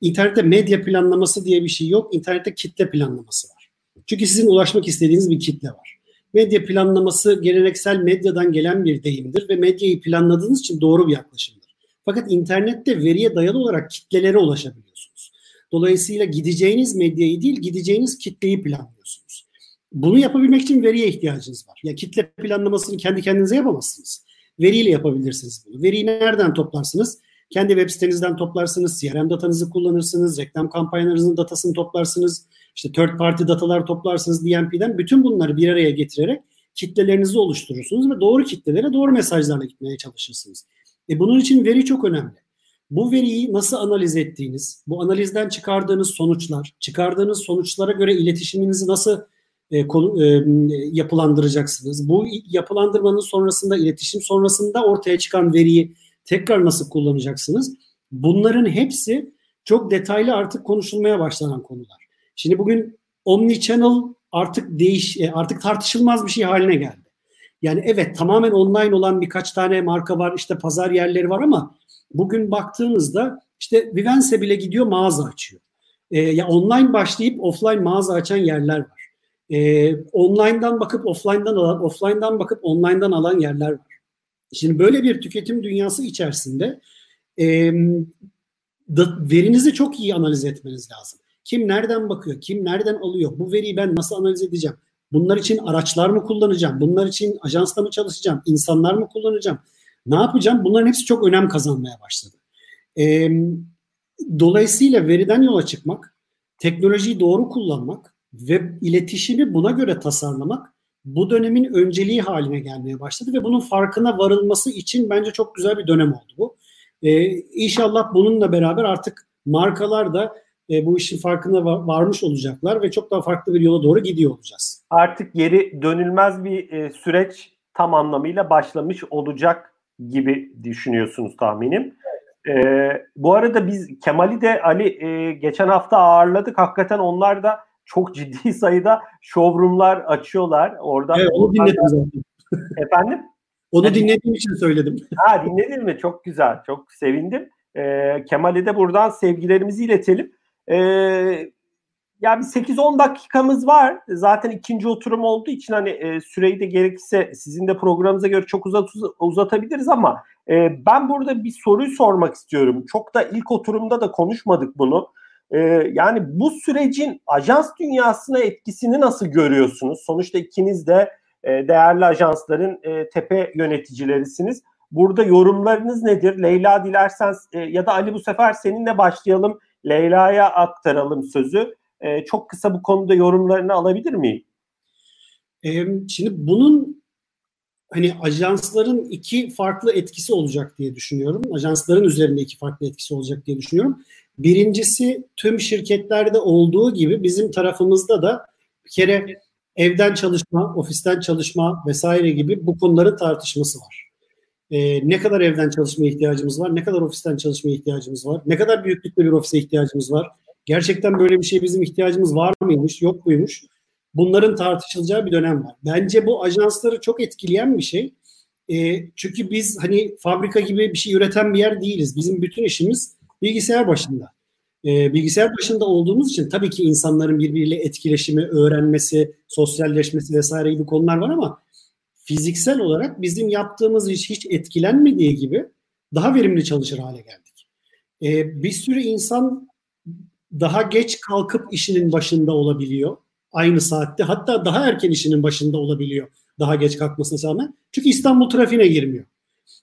İnternette medya planlaması diye bir şey yok. İnternette kitle planlaması var. Çünkü sizin ulaşmak istediğiniz bir kitle var. Medya planlaması geleneksel medyadan gelen bir deyimdir ve medyayı planladığınız için doğru bir yaklaşımdır. Fakat internette veriye dayalı olarak kitlelere ulaşabiliyorsunuz. Dolayısıyla gideceğiniz medyayı değil, gideceğiniz kitleyi planlıyorsunuz. Bunu yapabilmek için veriye ihtiyacınız var. Ya kitle planlamasını kendi kendinize yapamazsınız. Veriyle yapabilirsiniz bunu. Veriyi nereden toplarsınız? Kendi web sitenizden toplarsınız, CRM datanızı kullanırsınız, reklam kampanyalarınızın datasını toplarsınız, işte third party datalar toplarsınız DMP'den. Bütün bunları bir araya getirerek kitlelerinizi oluşturursunuz ve doğru kitlelere doğru mesajlarla gitmeye çalışırsınız. E bunun için veri çok önemli. Bu veriyi nasıl analiz ettiğiniz, bu analizden çıkardığınız sonuçlar, çıkardığınız sonuçlara göre iletişiminizi nasıl e, e, yapılandıracaksınız? Bu yapılandırmanın sonrasında, iletişim sonrasında ortaya çıkan veriyi tekrar nasıl kullanacaksınız? Bunların hepsi çok detaylı artık konuşulmaya başlanan konular. Şimdi bugün omnichannel artık değiş e, artık tartışılmaz bir şey haline geldi. Yani evet tamamen online olan birkaç tane marka var, işte pazar yerleri var ama bugün baktığınızda işte Vivense bile gidiyor mağaza açıyor. E, ya online başlayıp offline mağaza açan yerler var. E, online'dan bakıp offline'dan alan, offline'dan bakıp online'dan alan yerler var. Şimdi böyle bir tüketim dünyası içerisinde e, verinizi çok iyi analiz etmeniz lazım. Kim nereden bakıyor, kim nereden alıyor, bu veriyi ben nasıl analiz edeceğim? Bunlar için araçlar mı kullanacağım? Bunlar için ajansla mı çalışacağım? İnsanlar mı kullanacağım? Ne yapacağım? Bunların hepsi çok önem kazanmaya başladı. E, dolayısıyla veriden yola çıkmak, teknolojiyi doğru kullanmak ve iletişimi buna göre tasarlamak bu dönemin önceliği haline gelmeye başladı ve bunun farkına varılması için bence çok güzel bir dönem oldu bu. Ee, inşallah bununla beraber artık markalar da e, bu işin farkına var, varmış olacaklar ve çok daha farklı bir yola doğru gidiyor olacağız. Artık geri dönülmez bir e, süreç tam anlamıyla başlamış olacak gibi düşünüyorsunuz tahminim. E, bu arada biz Kemal'i de Ali e, geçen hafta ağırladık. Hakikaten onlar da çok ciddi sayıda showroomlar açıyorlar. Orada evet, onu dinledim zaten. Efendim? Onu dinlediğim için söyledim. Ha dinledin mi? Çok güzel. Çok sevindim. E, Kemal'e de buradan sevgilerimizi iletelim. E, yani 8-10 dakikamız var. Zaten ikinci oturum olduğu için hani e, süreyi de gerekirse sizin de programınıza göre çok uzat, uzatabiliriz ama e, ben burada bir soruyu sormak istiyorum. Çok da ilk oturumda da konuşmadık bunu. E, yani bu sürecin ajans dünyasına etkisini nasıl görüyorsunuz? Sonuçta ikiniz de e, değerli ajansların e, tepe yöneticilerisiniz. Burada yorumlarınız nedir? Leyla dilersen e, ya da Ali bu sefer seninle başlayalım. Leyla'ya aktaralım sözü. E, çok kısa bu konuda yorumlarını alabilir miyim? E, şimdi bunun hani ajansların iki farklı etkisi olacak diye düşünüyorum. Ajansların üzerinde iki farklı etkisi olacak diye düşünüyorum. Birincisi tüm şirketlerde olduğu gibi bizim tarafımızda da bir kere evden çalışma, ofisten çalışma vesaire gibi bu konuların tartışması var. Ee, ne kadar evden çalışmaya ihtiyacımız var, ne kadar ofisten çalışmaya ihtiyacımız var, ne kadar büyüklükte bir ofise ihtiyacımız var. Gerçekten böyle bir şey bizim ihtiyacımız var mıymış, yok muymuş? Bunların tartışılacağı bir dönem var. Bence bu ajansları çok etkileyen bir şey. E, çünkü biz hani fabrika gibi bir şey üreten bir yer değiliz. Bizim bütün işimiz bilgisayar başında. E, bilgisayar başında olduğumuz için tabii ki insanların birbiriyle etkileşimi, öğrenmesi, sosyalleşmesi vesaire gibi konular var ama fiziksel olarak bizim yaptığımız iş hiç etkilenmediği gibi daha verimli çalışır hale geldik. E, bir sürü insan daha geç kalkıp işinin başında olabiliyor. Aynı saatte hatta daha erken işinin başında olabiliyor daha geç kalkmasına rağmen. Çünkü İstanbul trafiğine girmiyor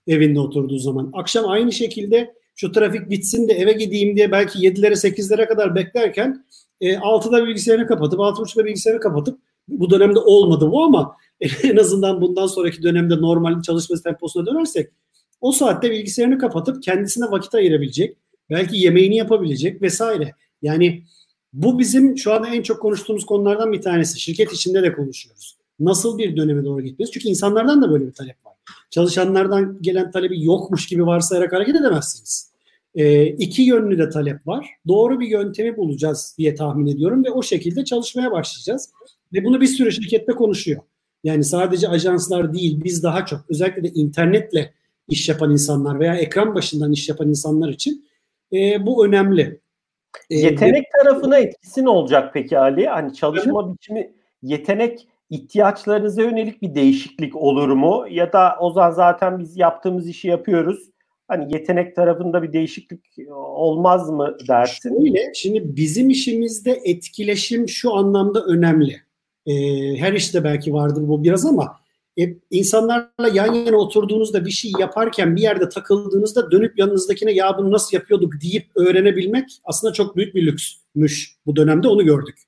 evinde oturduğu zaman. Akşam aynı şekilde şu trafik bitsin de eve gideyim diye belki 7'lere 8'lere kadar beklerken e, 6'da bilgisayarını kapatıp 6.30'da bilgisayarını kapatıp bu dönemde olmadı bu ama en azından bundan sonraki dönemde normal çalışma temposuna dönersek o saatte bilgisayarını kapatıp kendisine vakit ayırabilecek, belki yemeğini yapabilecek vesaire. Yani bu bizim şu anda en çok konuştuğumuz konulardan bir tanesi. Şirket içinde de konuşuyoruz. Nasıl bir döneme doğru gitmeliyiz? Çünkü insanlardan da böyle bir talep var. Çalışanlardan gelen talebi yokmuş gibi varsayarak hareket edemezsiniz. E, iki yönlü de talep var. Doğru bir yöntemi bulacağız diye tahmin ediyorum ve o şekilde çalışmaya başlayacağız. Ve bunu bir sürü şirkette konuşuyor. Yani sadece ajanslar değil, biz daha çok özellikle de internetle iş yapan insanlar veya ekran başından iş yapan insanlar için e, bu önemli. E, yetenek ee, tarafına etkisi ne olacak peki Ali? Hani çalışma evet. biçimi yetenek ihtiyaçlarınıza yönelik bir değişiklik olur mu? Ya da o zaman zaten biz yaptığımız işi yapıyoruz. Hani yetenek tarafında bir değişiklik olmaz mı dersin? Şöyle, şimdi bizim işimizde etkileşim şu anlamda önemli. Ee, her işte belki vardır bu biraz ama e, insanlarla yan yana oturduğunuzda bir şey yaparken bir yerde takıldığınızda dönüp yanınızdakine ya bunu nasıl yapıyorduk deyip öğrenebilmek aslında çok büyük bir lüksmüş bu dönemde onu gördük.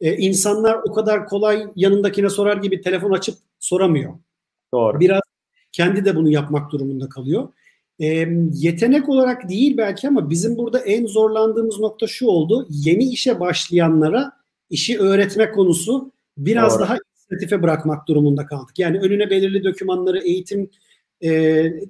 Ee, insanlar o kadar kolay yanındakine sorar gibi telefon açıp soramıyor. Doğru. Biraz kendi de bunu yapmak durumunda kalıyor. E, yetenek olarak değil belki ama bizim burada en zorlandığımız nokta şu oldu. Yeni işe başlayanlara işi öğretme konusu biraz Doğru. daha inisiyatife bırakmak durumunda kaldık. Yani önüne belirli dokümanları, eğitim e,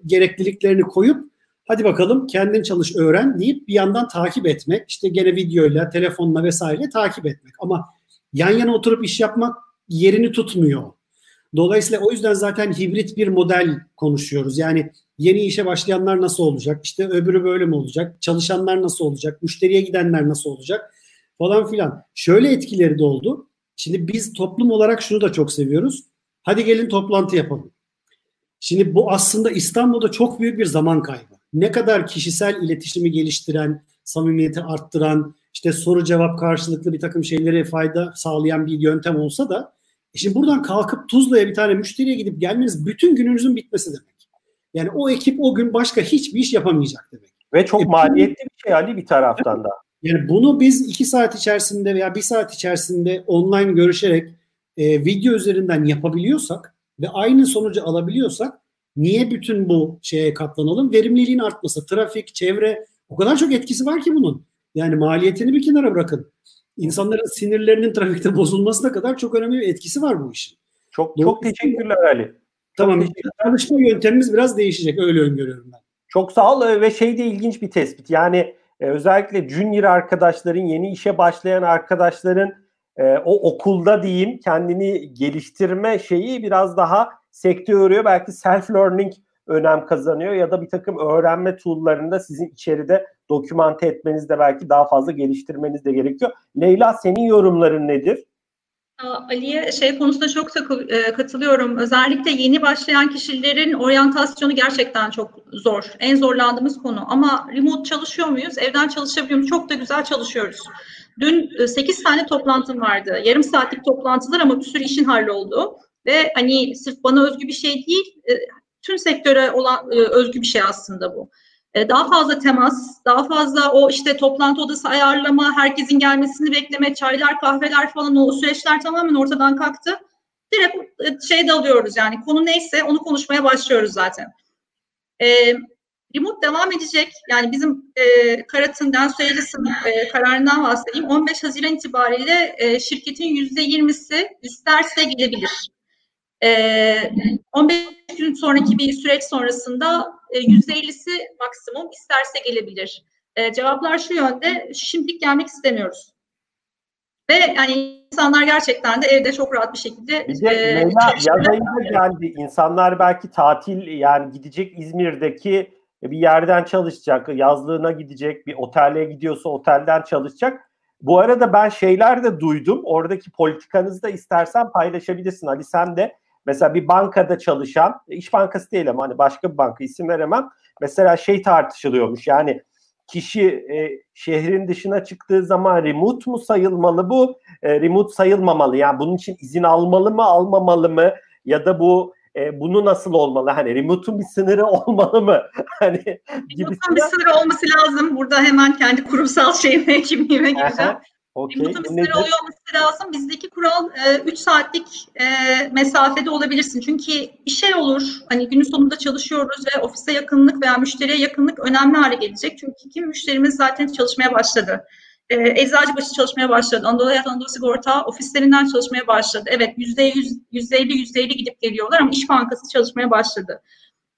gerekliliklerini koyup hadi bakalım kendin çalış öğren deyip bir yandan takip etmek. İşte gene videoyla, telefonla vesaire takip etmek. Ama yan yana oturup iş yapmak yerini tutmuyor. Dolayısıyla o yüzden zaten hibrit bir model konuşuyoruz. Yani yeni işe başlayanlar nasıl olacak? İşte öbürü böyle mi olacak? Çalışanlar nasıl olacak? Müşteriye gidenler nasıl olacak? falan filan. Şöyle etkileri de oldu. Şimdi biz toplum olarak şunu da çok seviyoruz. Hadi gelin toplantı yapalım. Şimdi bu aslında İstanbul'da çok büyük bir zaman kaybı. Ne kadar kişisel iletişimi geliştiren, samimiyeti arttıran, işte soru cevap karşılıklı bir takım şeylere fayda sağlayan bir yöntem olsa da e şimdi buradan kalkıp Tuzla'ya bir tane müşteriye gidip gelmeniz bütün gününüzün bitmesi demek. Yani o ekip o gün başka hiçbir iş yapamayacak demek. Ve çok e, maliyetli bir şey Ali bir taraftan da. Yani bunu biz iki saat içerisinde veya bir saat içerisinde online görüşerek e, video üzerinden yapabiliyorsak ve aynı sonucu alabiliyorsak niye bütün bu şeye katlanalım? Verimliliğin artması, trafik, çevre o kadar çok etkisi var ki bunun. Yani maliyetini bir kenara bırakın. İnsanların sinirlerinin trafikte bozulmasına kadar çok önemli bir etkisi var bu işin. Çok çok teşekkürler Ali. Tamam. Teşekkürler. Çalışma yöntemimiz biraz değişecek. Öyle öngörüyorum ben. Çok sağ ol ve şey de ilginç bir tespit. Yani e, özellikle junior arkadaşların, yeni işe başlayan arkadaşların e, o okulda diyeyim kendini geliştirme şeyi biraz daha sekteye uğruyor. Belki self learning önem kazanıyor ya da bir takım öğrenme tool'larında sizin içeride dokümante etmeniz de belki daha fazla geliştirmeniz de gerekiyor. Leyla senin yorumların nedir? Ali'ye şey konusunda çok takıl, e, katılıyorum. Özellikle yeni başlayan kişilerin oryantasyonu gerçekten çok zor. En zorlandığımız konu. Ama remote çalışıyor muyuz? Evden çalışabiliyor muyuz? Çok da güzel çalışıyoruz. Dün 8 e, tane toplantım vardı. Yarım saatlik toplantılar ama bir sürü işin halloldu. Ve hani sırf bana özgü bir şey değil, e, tüm sektöre olan özgü bir şey aslında bu. E, daha fazla temas, daha fazla o işte toplantı odası ayarlama, herkesin gelmesini bekleme, çaylar, kahveler falan o süreçler tamamen ortadan kalktı. Direkt e, şey de alıyoruz yani konu neyse onu konuşmaya başlıyoruz zaten. E, remote devam edecek. Yani bizim e, Karat'ın, Densuelis'in e, kararından bahsedeyim. 15 Haziran itibariyle e, şirketin %20'si isterse gelebilir. E, 15 gün sonraki bir süreç sonrasında %50'si e, maksimum isterse gelebilir. E, cevaplar şu yönde, şimdilik gelmek istemiyoruz. Ve yani insanlar gerçekten de evde çok rahat bir şekilde bir de e, Leyla, geldi. İnsanlar belki tatil yani gidecek İzmir'deki bir yerden çalışacak, yazlığına gidecek, bir otele gidiyorsa otelden çalışacak. Bu arada ben şeyler de duydum. Oradaki politikanızı da istersen paylaşabilirsin. Ali sen de Mesela bir bankada çalışan, iş bankası değil ama hani başka bir banka isim veremem. Mesela şey tartışılıyormuş yani kişi e, şehrin dışına çıktığı zaman remote mu sayılmalı bu? E, remote sayılmamalı. Yani bunun için izin almalı mı, almamalı mı? Ya da bu e, bunu nasıl olmalı? Hani remote'un bir sınırı olmalı mı? hani Remote'un bir sınırı olması lazım. Burada hemen kendi kurumsal şeyime, kimliğime gireceğim. Okay. Sınırı oluyor olması lazım. Bizdeki kural 3 e, saatlik e, mesafede olabilirsin. Çünkü bir şey olur. Hani günün sonunda çalışıyoruz ve ofise yakınlık veya müşteriye yakınlık önemli hale gelecek. Çünkü kim müşterimiz zaten çalışmaya başladı. E, Eczacıbaşı çalışmaya başladı. Anadolu Hayat Anadolu Sigorta ofislerinden çalışmaya başladı. Evet %100, %50, %50 gidip geliyorlar ama İş Bankası çalışmaya başladı.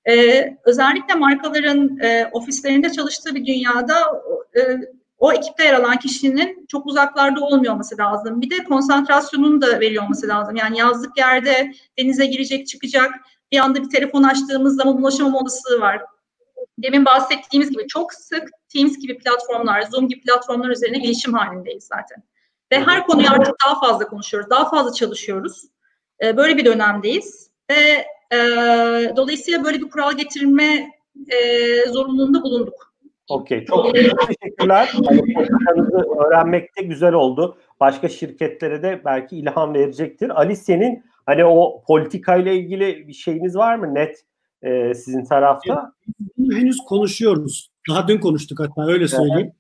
Ee, özellikle markaların e, ofislerinde çalıştığı bir dünyada e, o ekipte yer alan kişinin çok uzaklarda olmuyor olması lazım. Bir de konsantrasyonunu da veriyor olması lazım. Yani yazlık yerde denize girecek, çıkacak. Bir anda bir telefon açtığımız zaman ulaşamama olasılığı var. Demin bahsettiğimiz gibi çok sık Teams gibi platformlar, Zoom gibi platformlar üzerine gelişim halindeyiz zaten. Ve her konuyu artık daha fazla konuşuyoruz, daha fazla çalışıyoruz. Ee, böyle bir dönemdeyiz. Ve e, dolayısıyla böyle bir kural getirme e, zorunluluğunda bulunduk. Okey. Çok teşekkürler. Politikanızı öğrenmek de güzel oldu. Başka şirketlere de belki ilham verecektir. Ali senin hani o politikayla ilgili bir şeyiniz var mı net e, sizin tarafta? Bunu henüz konuşuyoruz. Daha dün konuştuk hatta öyle söyleyeyim.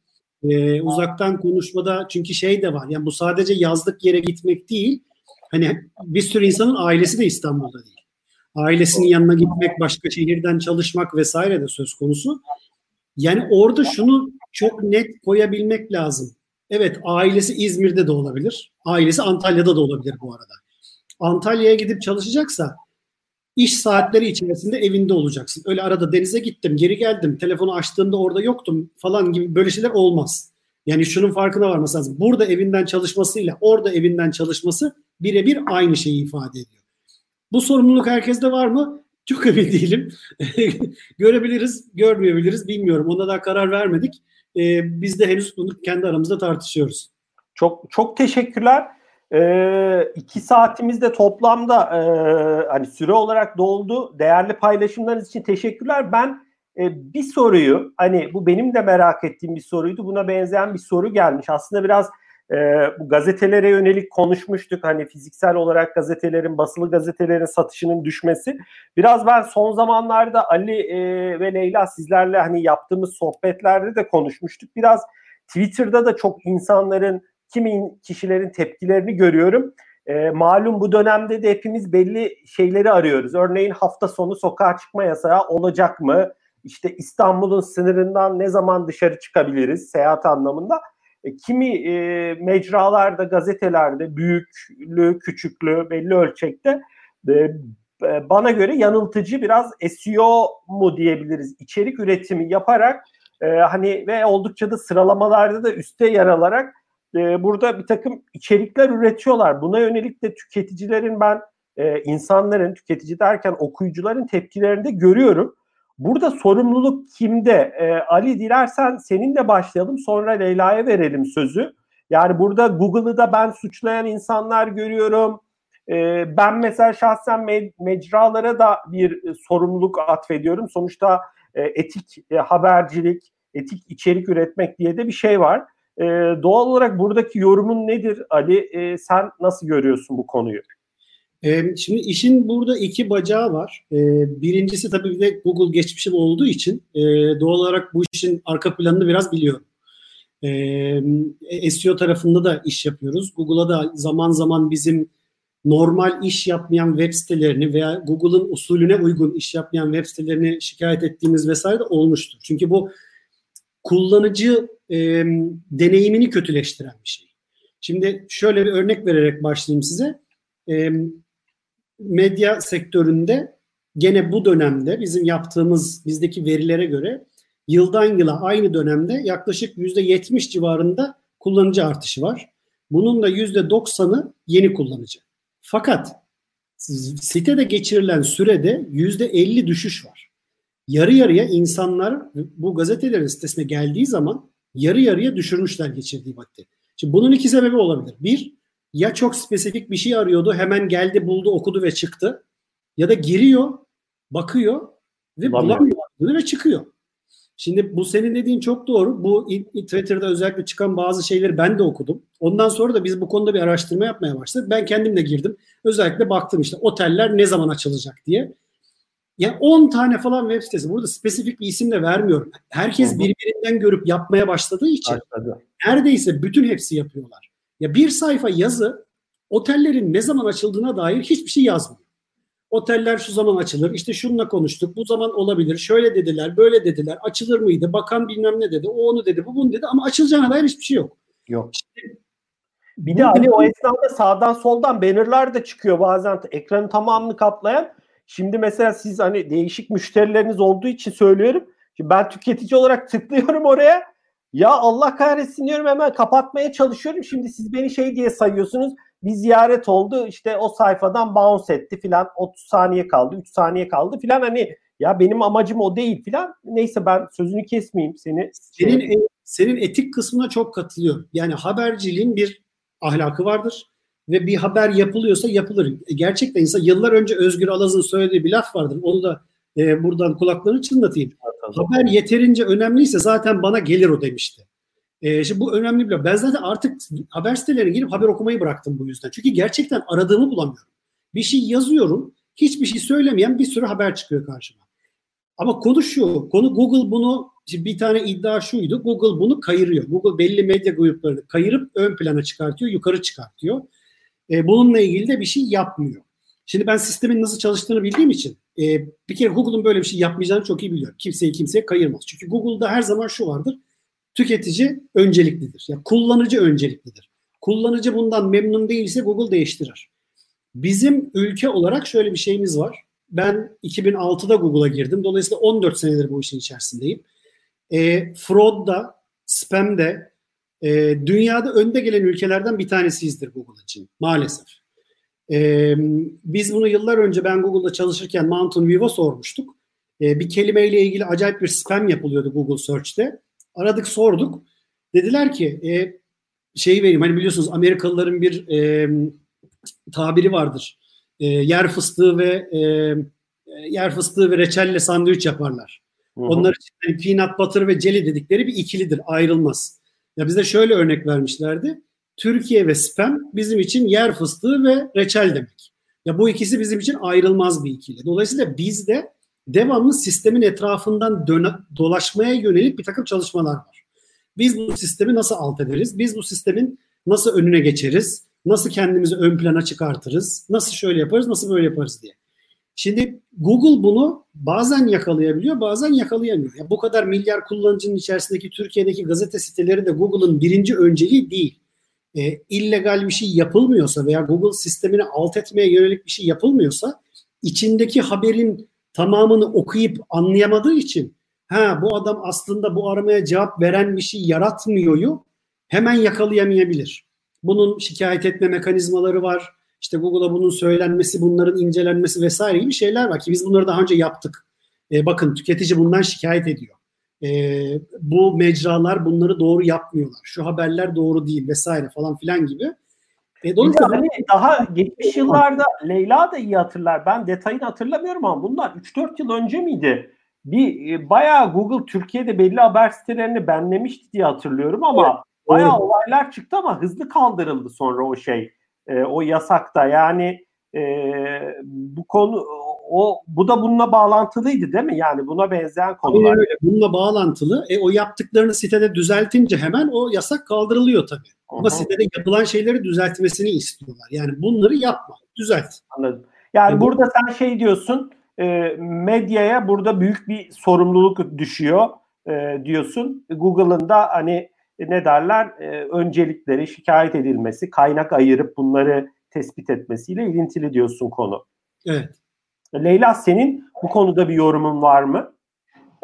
Ee, uzaktan konuşmada çünkü şey de var. Yani bu sadece yazlık yere gitmek değil. Hani bir sürü insanın ailesi de İstanbul'da değil. Ailesinin yanına gitmek, başka şehirden çalışmak vesaire de söz konusu. Yani orada şunu çok net koyabilmek lazım. Evet ailesi İzmir'de de olabilir. Ailesi Antalya'da da olabilir bu arada. Antalya'ya gidip çalışacaksa iş saatleri içerisinde evinde olacaksın. Öyle arada denize gittim, geri geldim, telefonu açtığımda orada yoktum falan gibi böyle şeyler olmaz. Yani şunun farkına varması lazım. Burada evinden çalışmasıyla orada evinden çalışması birebir aynı şeyi ifade ediyor. Bu sorumluluk herkeste var mı? Çok emin değilim. Görebiliriz, görmeyebiliriz bilmiyorum. Ona daha karar vermedik. Ee, biz de henüz bunu kendi aramızda tartışıyoruz. Çok çok teşekkürler. Ee, iki saatimizde toplamda e, hani süre olarak doldu. Değerli paylaşımlarınız için teşekkürler. Ben e, bir soruyu hani bu benim de merak ettiğim bir soruydu. Buna benzeyen bir soru gelmiş. Aslında biraz e, bu gazetelere yönelik konuşmuştuk. Hani fiziksel olarak gazetelerin, basılı gazetelerin satışının düşmesi. Biraz ben son zamanlarda Ali e, ve Leyla sizlerle hani yaptığımız sohbetlerde de konuşmuştuk. Biraz Twitter'da da çok insanların, kimi kişilerin tepkilerini görüyorum. E, malum bu dönemde de hepimiz belli şeyleri arıyoruz. Örneğin hafta sonu sokağa çıkma yasağı olacak mı? İşte İstanbul'un sınırından ne zaman dışarı çıkabiliriz seyahat anlamında? E, kimi e, mecralarda, gazetelerde büyüklü, küçüklü, belli ölçekte e, e, bana göre yanıltıcı biraz SEO mu diyebiliriz içerik üretimi yaparak e, hani ve oldukça da sıralamalarda da üste yer alarak e, burada bir takım içerikler üretiyorlar. Buna yönelik de tüketicilerin ben e, insanların tüketici derken okuyucuların tepkilerini de görüyorum. Burada sorumluluk kimde? E, Ali dilersen seninle başlayalım sonra Leyla'ya verelim sözü. Yani burada Google'ı da ben suçlayan insanlar görüyorum. E, ben mesela şahsen me- mecralara da bir e, sorumluluk atfediyorum. Sonuçta e, etik e, habercilik, etik içerik üretmek diye de bir şey var. E, doğal olarak buradaki yorumun nedir Ali? E, sen nasıl görüyorsun bu konuyu? Şimdi işin burada iki bacağı var. Birincisi tabii bir de Google geçmişim olduğu için doğal olarak bu işin arka planını biraz biliyorum. SEO tarafında da iş yapıyoruz. Google'a da zaman zaman bizim normal iş yapmayan web sitelerini veya Google'ın usulüne uygun iş yapmayan web sitelerini şikayet ettiğimiz vesaire de olmuştur. Çünkü bu kullanıcı e, deneyimini kötüleştiren bir şey. Şimdi şöyle bir örnek vererek başlayayım size. E, medya sektöründe gene bu dönemde bizim yaptığımız bizdeki verilere göre yıldan yıla aynı dönemde yaklaşık %70 civarında kullanıcı artışı var. Bunun da %90'ı yeni kullanıcı. Fakat sitede geçirilen sürede %50 düşüş var. Yarı yarıya insanlar bu gazetelerin sitesine geldiği zaman yarı yarıya düşürmüşler geçirdiği vakti. Şimdi bunun iki sebebi olabilir. Bir, ya çok spesifik bir şey arıyordu hemen geldi buldu okudu ve çıktı ya da giriyor bakıyor ve bulamıyor ve çıkıyor. Şimdi bu senin dediğin çok doğru. Bu Twitter'da özellikle çıkan bazı şeyleri ben de okudum. Ondan sonra da biz bu konuda bir araştırma yapmaya başladık. Ben kendim de girdim. Özellikle baktım işte oteller ne zaman açılacak diye. Yani 10 tane falan web sitesi. Burada spesifik bir isim de vermiyorum. Herkes birbirinden görüp yapmaya başladığı için Başladı. neredeyse bütün hepsi yapıyorlar. Ya bir sayfa yazı otellerin ne zaman açıldığına dair hiçbir şey yazmıyor. Oteller şu zaman açılır. İşte şununla konuştuk. Bu zaman olabilir. Şöyle dediler, böyle dediler. Açılır mıydı? Bakan bilmem ne dedi. O onu dedi, bu bunu dedi ama açılacağına dair hiçbir şey yok. Yok. İşte, bir de hani o esnada sağdan soldan bannerlar da çıkıyor bazen ekranın tamamını kaplayan. Şimdi mesela siz hani değişik müşterileriniz olduğu için söylüyorum. Şimdi ben tüketici olarak tıklıyorum oraya ya Allah kahretsin diyorum hemen kapatmaya çalışıyorum. Şimdi siz beni şey diye sayıyorsunuz. Bir ziyaret oldu işte o sayfadan bounce etti filan 30 saniye kaldı 3 saniye kaldı filan hani ya benim amacım o değil filan. Neyse ben sözünü kesmeyeyim seni. Senin e, senin etik kısmına çok katılıyorum. Yani haberciliğin bir ahlakı vardır ve bir haber yapılıyorsa yapılır. E, gerçekten insan yıllar önce Özgür Alaz'ın söylediği bir laf vardır. Onu da e, buradan kulaklarını çınlatayım. Haber yeterince önemliyse zaten bana gelir o demişti. E, şimdi bu önemli bir Ben zaten artık haber sitelerine girip haber okumayı bıraktım bu yüzden. Çünkü gerçekten aradığımı bulamıyorum. Bir şey yazıyorum, hiçbir şey söylemeyen bir sürü haber çıkıyor karşıma. Ama konu şu, konu Google bunu bir tane iddia şuydu. Google bunu kayırıyor. Google belli medya gruplarını kayırıp ön plana çıkartıyor, yukarı çıkartıyor. E, bununla ilgili de bir şey yapmıyor. Şimdi ben sistemin nasıl çalıştığını bildiğim için e, bir kere Google'un böyle bir şey yapmayacağını çok iyi biliyorum. Kimseyi kimseye kayırmaz. Çünkü Google'da her zaman şu vardır. Tüketici önceliklidir. Yani kullanıcı önceliklidir. Kullanıcı bundan memnun değilse Google değiştirir. Bizim ülke olarak şöyle bir şeyimiz var. Ben 2006'da Google'a girdim. Dolayısıyla 14 senedir bu işin içerisindeyim. E, fraud'da, spam'de e, dünyada önde gelen ülkelerden bir tanesiyizdir Google için maalesef. E, biz bunu yıllar önce ben Google'da çalışırken Mountain View'a sormuştuk. E, bir kelimeyle ilgili acayip bir spam yapılıyordu Google Search'te. Aradık sorduk. Dediler ki e, şey vereyim. Hani biliyorsunuz Amerikalıların bir e, tabiri vardır. E, yer fıstığı ve e, yer fıstığı ve reçelle sandviç yaparlar. Hı hı. Onlar için yani peanut butter ve jelly dedikleri bir ikilidir. Ayrılmaz. Ya bize şöyle örnek vermişlerdi. Türkiye ve spam bizim için yer fıstığı ve reçel demek. Ya bu ikisi bizim için ayrılmaz bir ikili. Dolayısıyla biz de devamlı sistemin etrafından döne, dolaşmaya yönelik bir takım çalışmalar var. Biz bu sistemi nasıl alt ederiz? Biz bu sistemin nasıl önüne geçeriz? Nasıl kendimizi ön plana çıkartırız? Nasıl şöyle yaparız, nasıl böyle yaparız diye. Şimdi Google bunu bazen yakalayabiliyor, bazen yakalayamıyor. Ya bu kadar milyar kullanıcının içerisindeki Türkiye'deki gazete siteleri de Google'ın birinci önceliği değil. E, illegal bir şey yapılmıyorsa veya Google sistemini alt etmeye yönelik bir şey yapılmıyorsa içindeki haberin tamamını okuyup anlayamadığı için ha bu adam aslında bu aramaya cevap veren bir şey yaratmıyoryu hemen yakalayamayabilir. Bunun şikayet etme mekanizmaları var. İşte Google'a bunun söylenmesi, bunların incelenmesi vesaire gibi şeyler var ki biz bunları daha önce yaptık. E, bakın tüketici bundan şikayet ediyor. E, bu mecralar bunları doğru yapmıyorlar. Şu haberler doğru değil vesaire falan filan gibi. E, dolayısıyla hani daha geçmiş yıllarda Leyla da iyi hatırlar. Ben detayını hatırlamıyorum ama bunlar 3-4 yıl önce miydi? Bir e, bayağı Google Türkiye'de belli haber sitelerini benlemişti diye hatırlıyorum ama evet. bayağı evet. olaylar çıktı ama hızlı kaldırıldı sonra o şey. E, o yasakta. Yani e, bu konu o bu da bununla bağlantılıydı değil mi? Yani buna benzeyen konular. Aynen öyle. Bununla bağlantılı. E, o yaptıklarını sitede düzeltince hemen o yasak kaldırılıyor tabii. Ama sitede yapılan şeyleri düzeltmesini istiyorlar. Yani bunları yapma, düzelt. Anladım. Yani e, burada bu... sen şey diyorsun, e, medyaya burada büyük bir sorumluluk düşüyor e, diyorsun. Google'ın da hani ne derler e, öncelikleri şikayet edilmesi, kaynak ayırıp bunları tespit etmesiyle ilintili diyorsun konu. Evet. Leyla senin bu konuda bir yorumun var mı?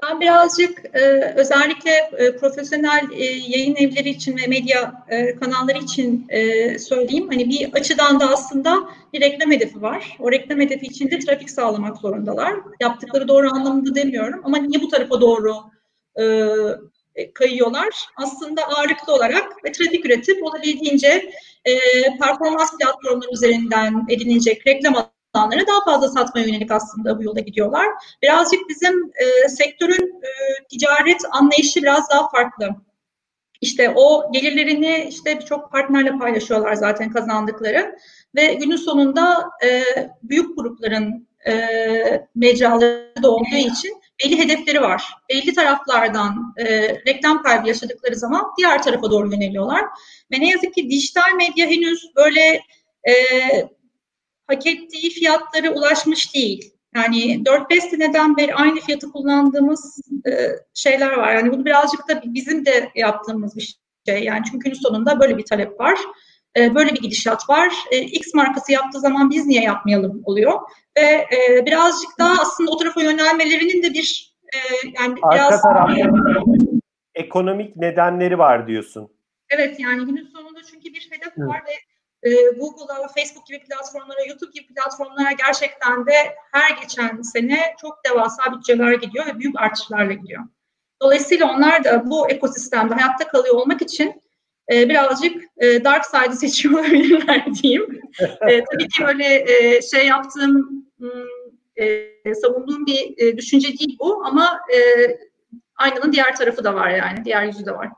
Ben birazcık e, özellikle e, profesyonel e, yayın evleri için ve medya e, kanalları için e, söyleyeyim. Hani bir açıdan da aslında bir reklam hedefi var. O reklam hedefi için de trafik sağlamak zorundalar. Yaptıkları doğru anlamında demiyorum ama niye bu tarafa doğru e, kayıyorlar? Aslında ağırlıklı olarak ve trafik üretip olabildiğince e, performans platformları üzerinden edinilecek reklam alanlara daha fazla satmaya yönelik aslında bu yola gidiyorlar. Birazcık bizim e, sektörün e, ticaret anlayışı biraz daha farklı. İşte o gelirlerini işte birçok partnerle paylaşıyorlar zaten kazandıkları ve günün sonunda e, büyük grupların e, mecraları olduğu için belli hedefleri var. Belli taraflardan e, reklam kaybı yaşadıkları zaman diğer tarafa doğru yöneliyorlar. Ve ne yazık ki dijital medya henüz böyle e, hak ettiği fiyatlara ulaşmış değil. Yani 4-5 seneden beri aynı fiyatı kullandığımız e, şeyler var. Yani bunu birazcık da bizim de yaptığımız bir şey. Yani çünkü günün sonunda böyle bir talep var. E, böyle bir gidişat var. E, X markası yaptığı zaman biz niye yapmayalım oluyor. Ve e, birazcık daha aslında o tarafa yönelmelerinin de bir e, yani Arka biraz... tarafta ekonomik nedenleri var diyorsun. Evet yani günün sonunda çünkü bir hedef Hı. var ve e, Google'a, Facebook gibi platformlara, YouTube gibi platformlara gerçekten de her geçen sene çok devasa bütçeler gidiyor ve büyük artışlarla gidiyor. Dolayısıyla onlar da bu ekosistemde hayatta kalıyor olmak için e, birazcık e, dark side'ı seçiyor olabilirler diyeyim. e, tabii ki öyle e, şey yaptığım, e, savunduğum bir düşünce değil bu ama aynanın diğer tarafı da var yani, diğer yüzü de var.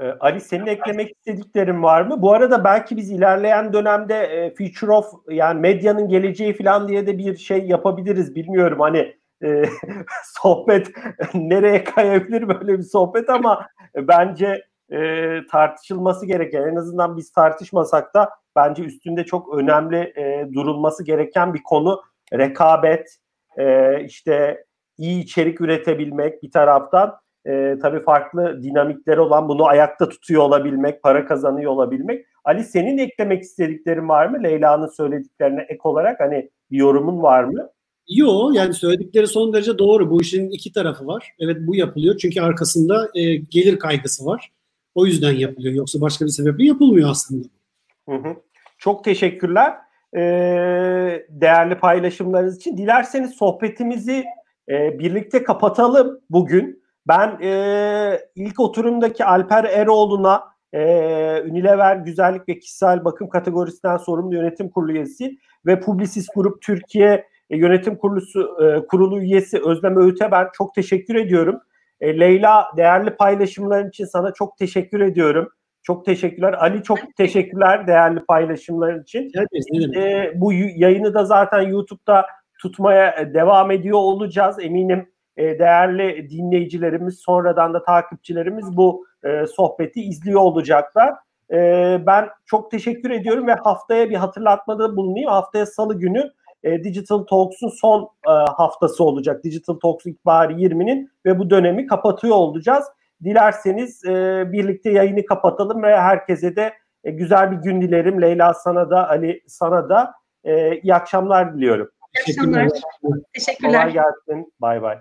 Ee, Ali senin eklemek istediklerin var mı? Bu arada belki biz ilerleyen dönemde e, Future of yani medyanın geleceği falan diye de bir şey yapabiliriz. Bilmiyorum hani e, sohbet nereye kayabilir böyle bir sohbet ama bence e, tartışılması gereken en azından biz tartışmasak da bence üstünde çok önemli e, durulması gereken bir konu rekabet e, işte iyi içerik üretebilmek bir taraftan e, tabii farklı dinamikleri olan bunu ayakta tutuyor olabilmek, para kazanıyor olabilmek. Ali senin eklemek istediklerin var mı? Leyla'nın söylediklerine ek olarak hani bir yorumun var mı? Yok yani söyledikleri son derece doğru. Bu işin iki tarafı var. Evet bu yapılıyor çünkü arkasında e, gelir kaygısı var. O yüzden yapılıyor. Yoksa başka bir sebeple yapılmıyor aslında. Hı hı. Çok teşekkürler. Ee, değerli paylaşımlarınız için. Dilerseniz sohbetimizi e, birlikte kapatalım bugün. Ben e, ilk oturumdaki Alper Eroğlu'na e, Unilever Güzellik ve Kişisel Bakım kategorisinden sorumlu yönetim kurulu üyesi ve Publicis Grup Türkiye e, Yönetim Kurulusu e, Kurulu üyesi Özlem Öğüt'e ben çok teşekkür ediyorum. E, Leyla değerli paylaşımların için sana çok teşekkür ediyorum. Çok teşekkürler. Ali çok teşekkürler değerli paylaşımların için. E, bu yayını da zaten YouTube'da tutmaya devam ediyor olacağız. Eminim e, değerli dinleyicilerimiz, sonradan da takipçilerimiz bu e, sohbeti izliyor olacaklar. E, ben çok teşekkür ediyorum ve haftaya bir hatırlatmada bulunayım. Haftaya salı günü e, Digital Talks'un son e, haftası olacak. Digital Talks İkbari 20'nin ve bu dönemi kapatıyor olacağız. Dilerseniz e, birlikte yayını kapatalım ve herkese de e, güzel bir gün dilerim. Leyla sana da, Ali sana da e, iyi akşamlar diliyorum. İyi akşamlar. Teşekkürler. Kolay gelsin. Bay bay.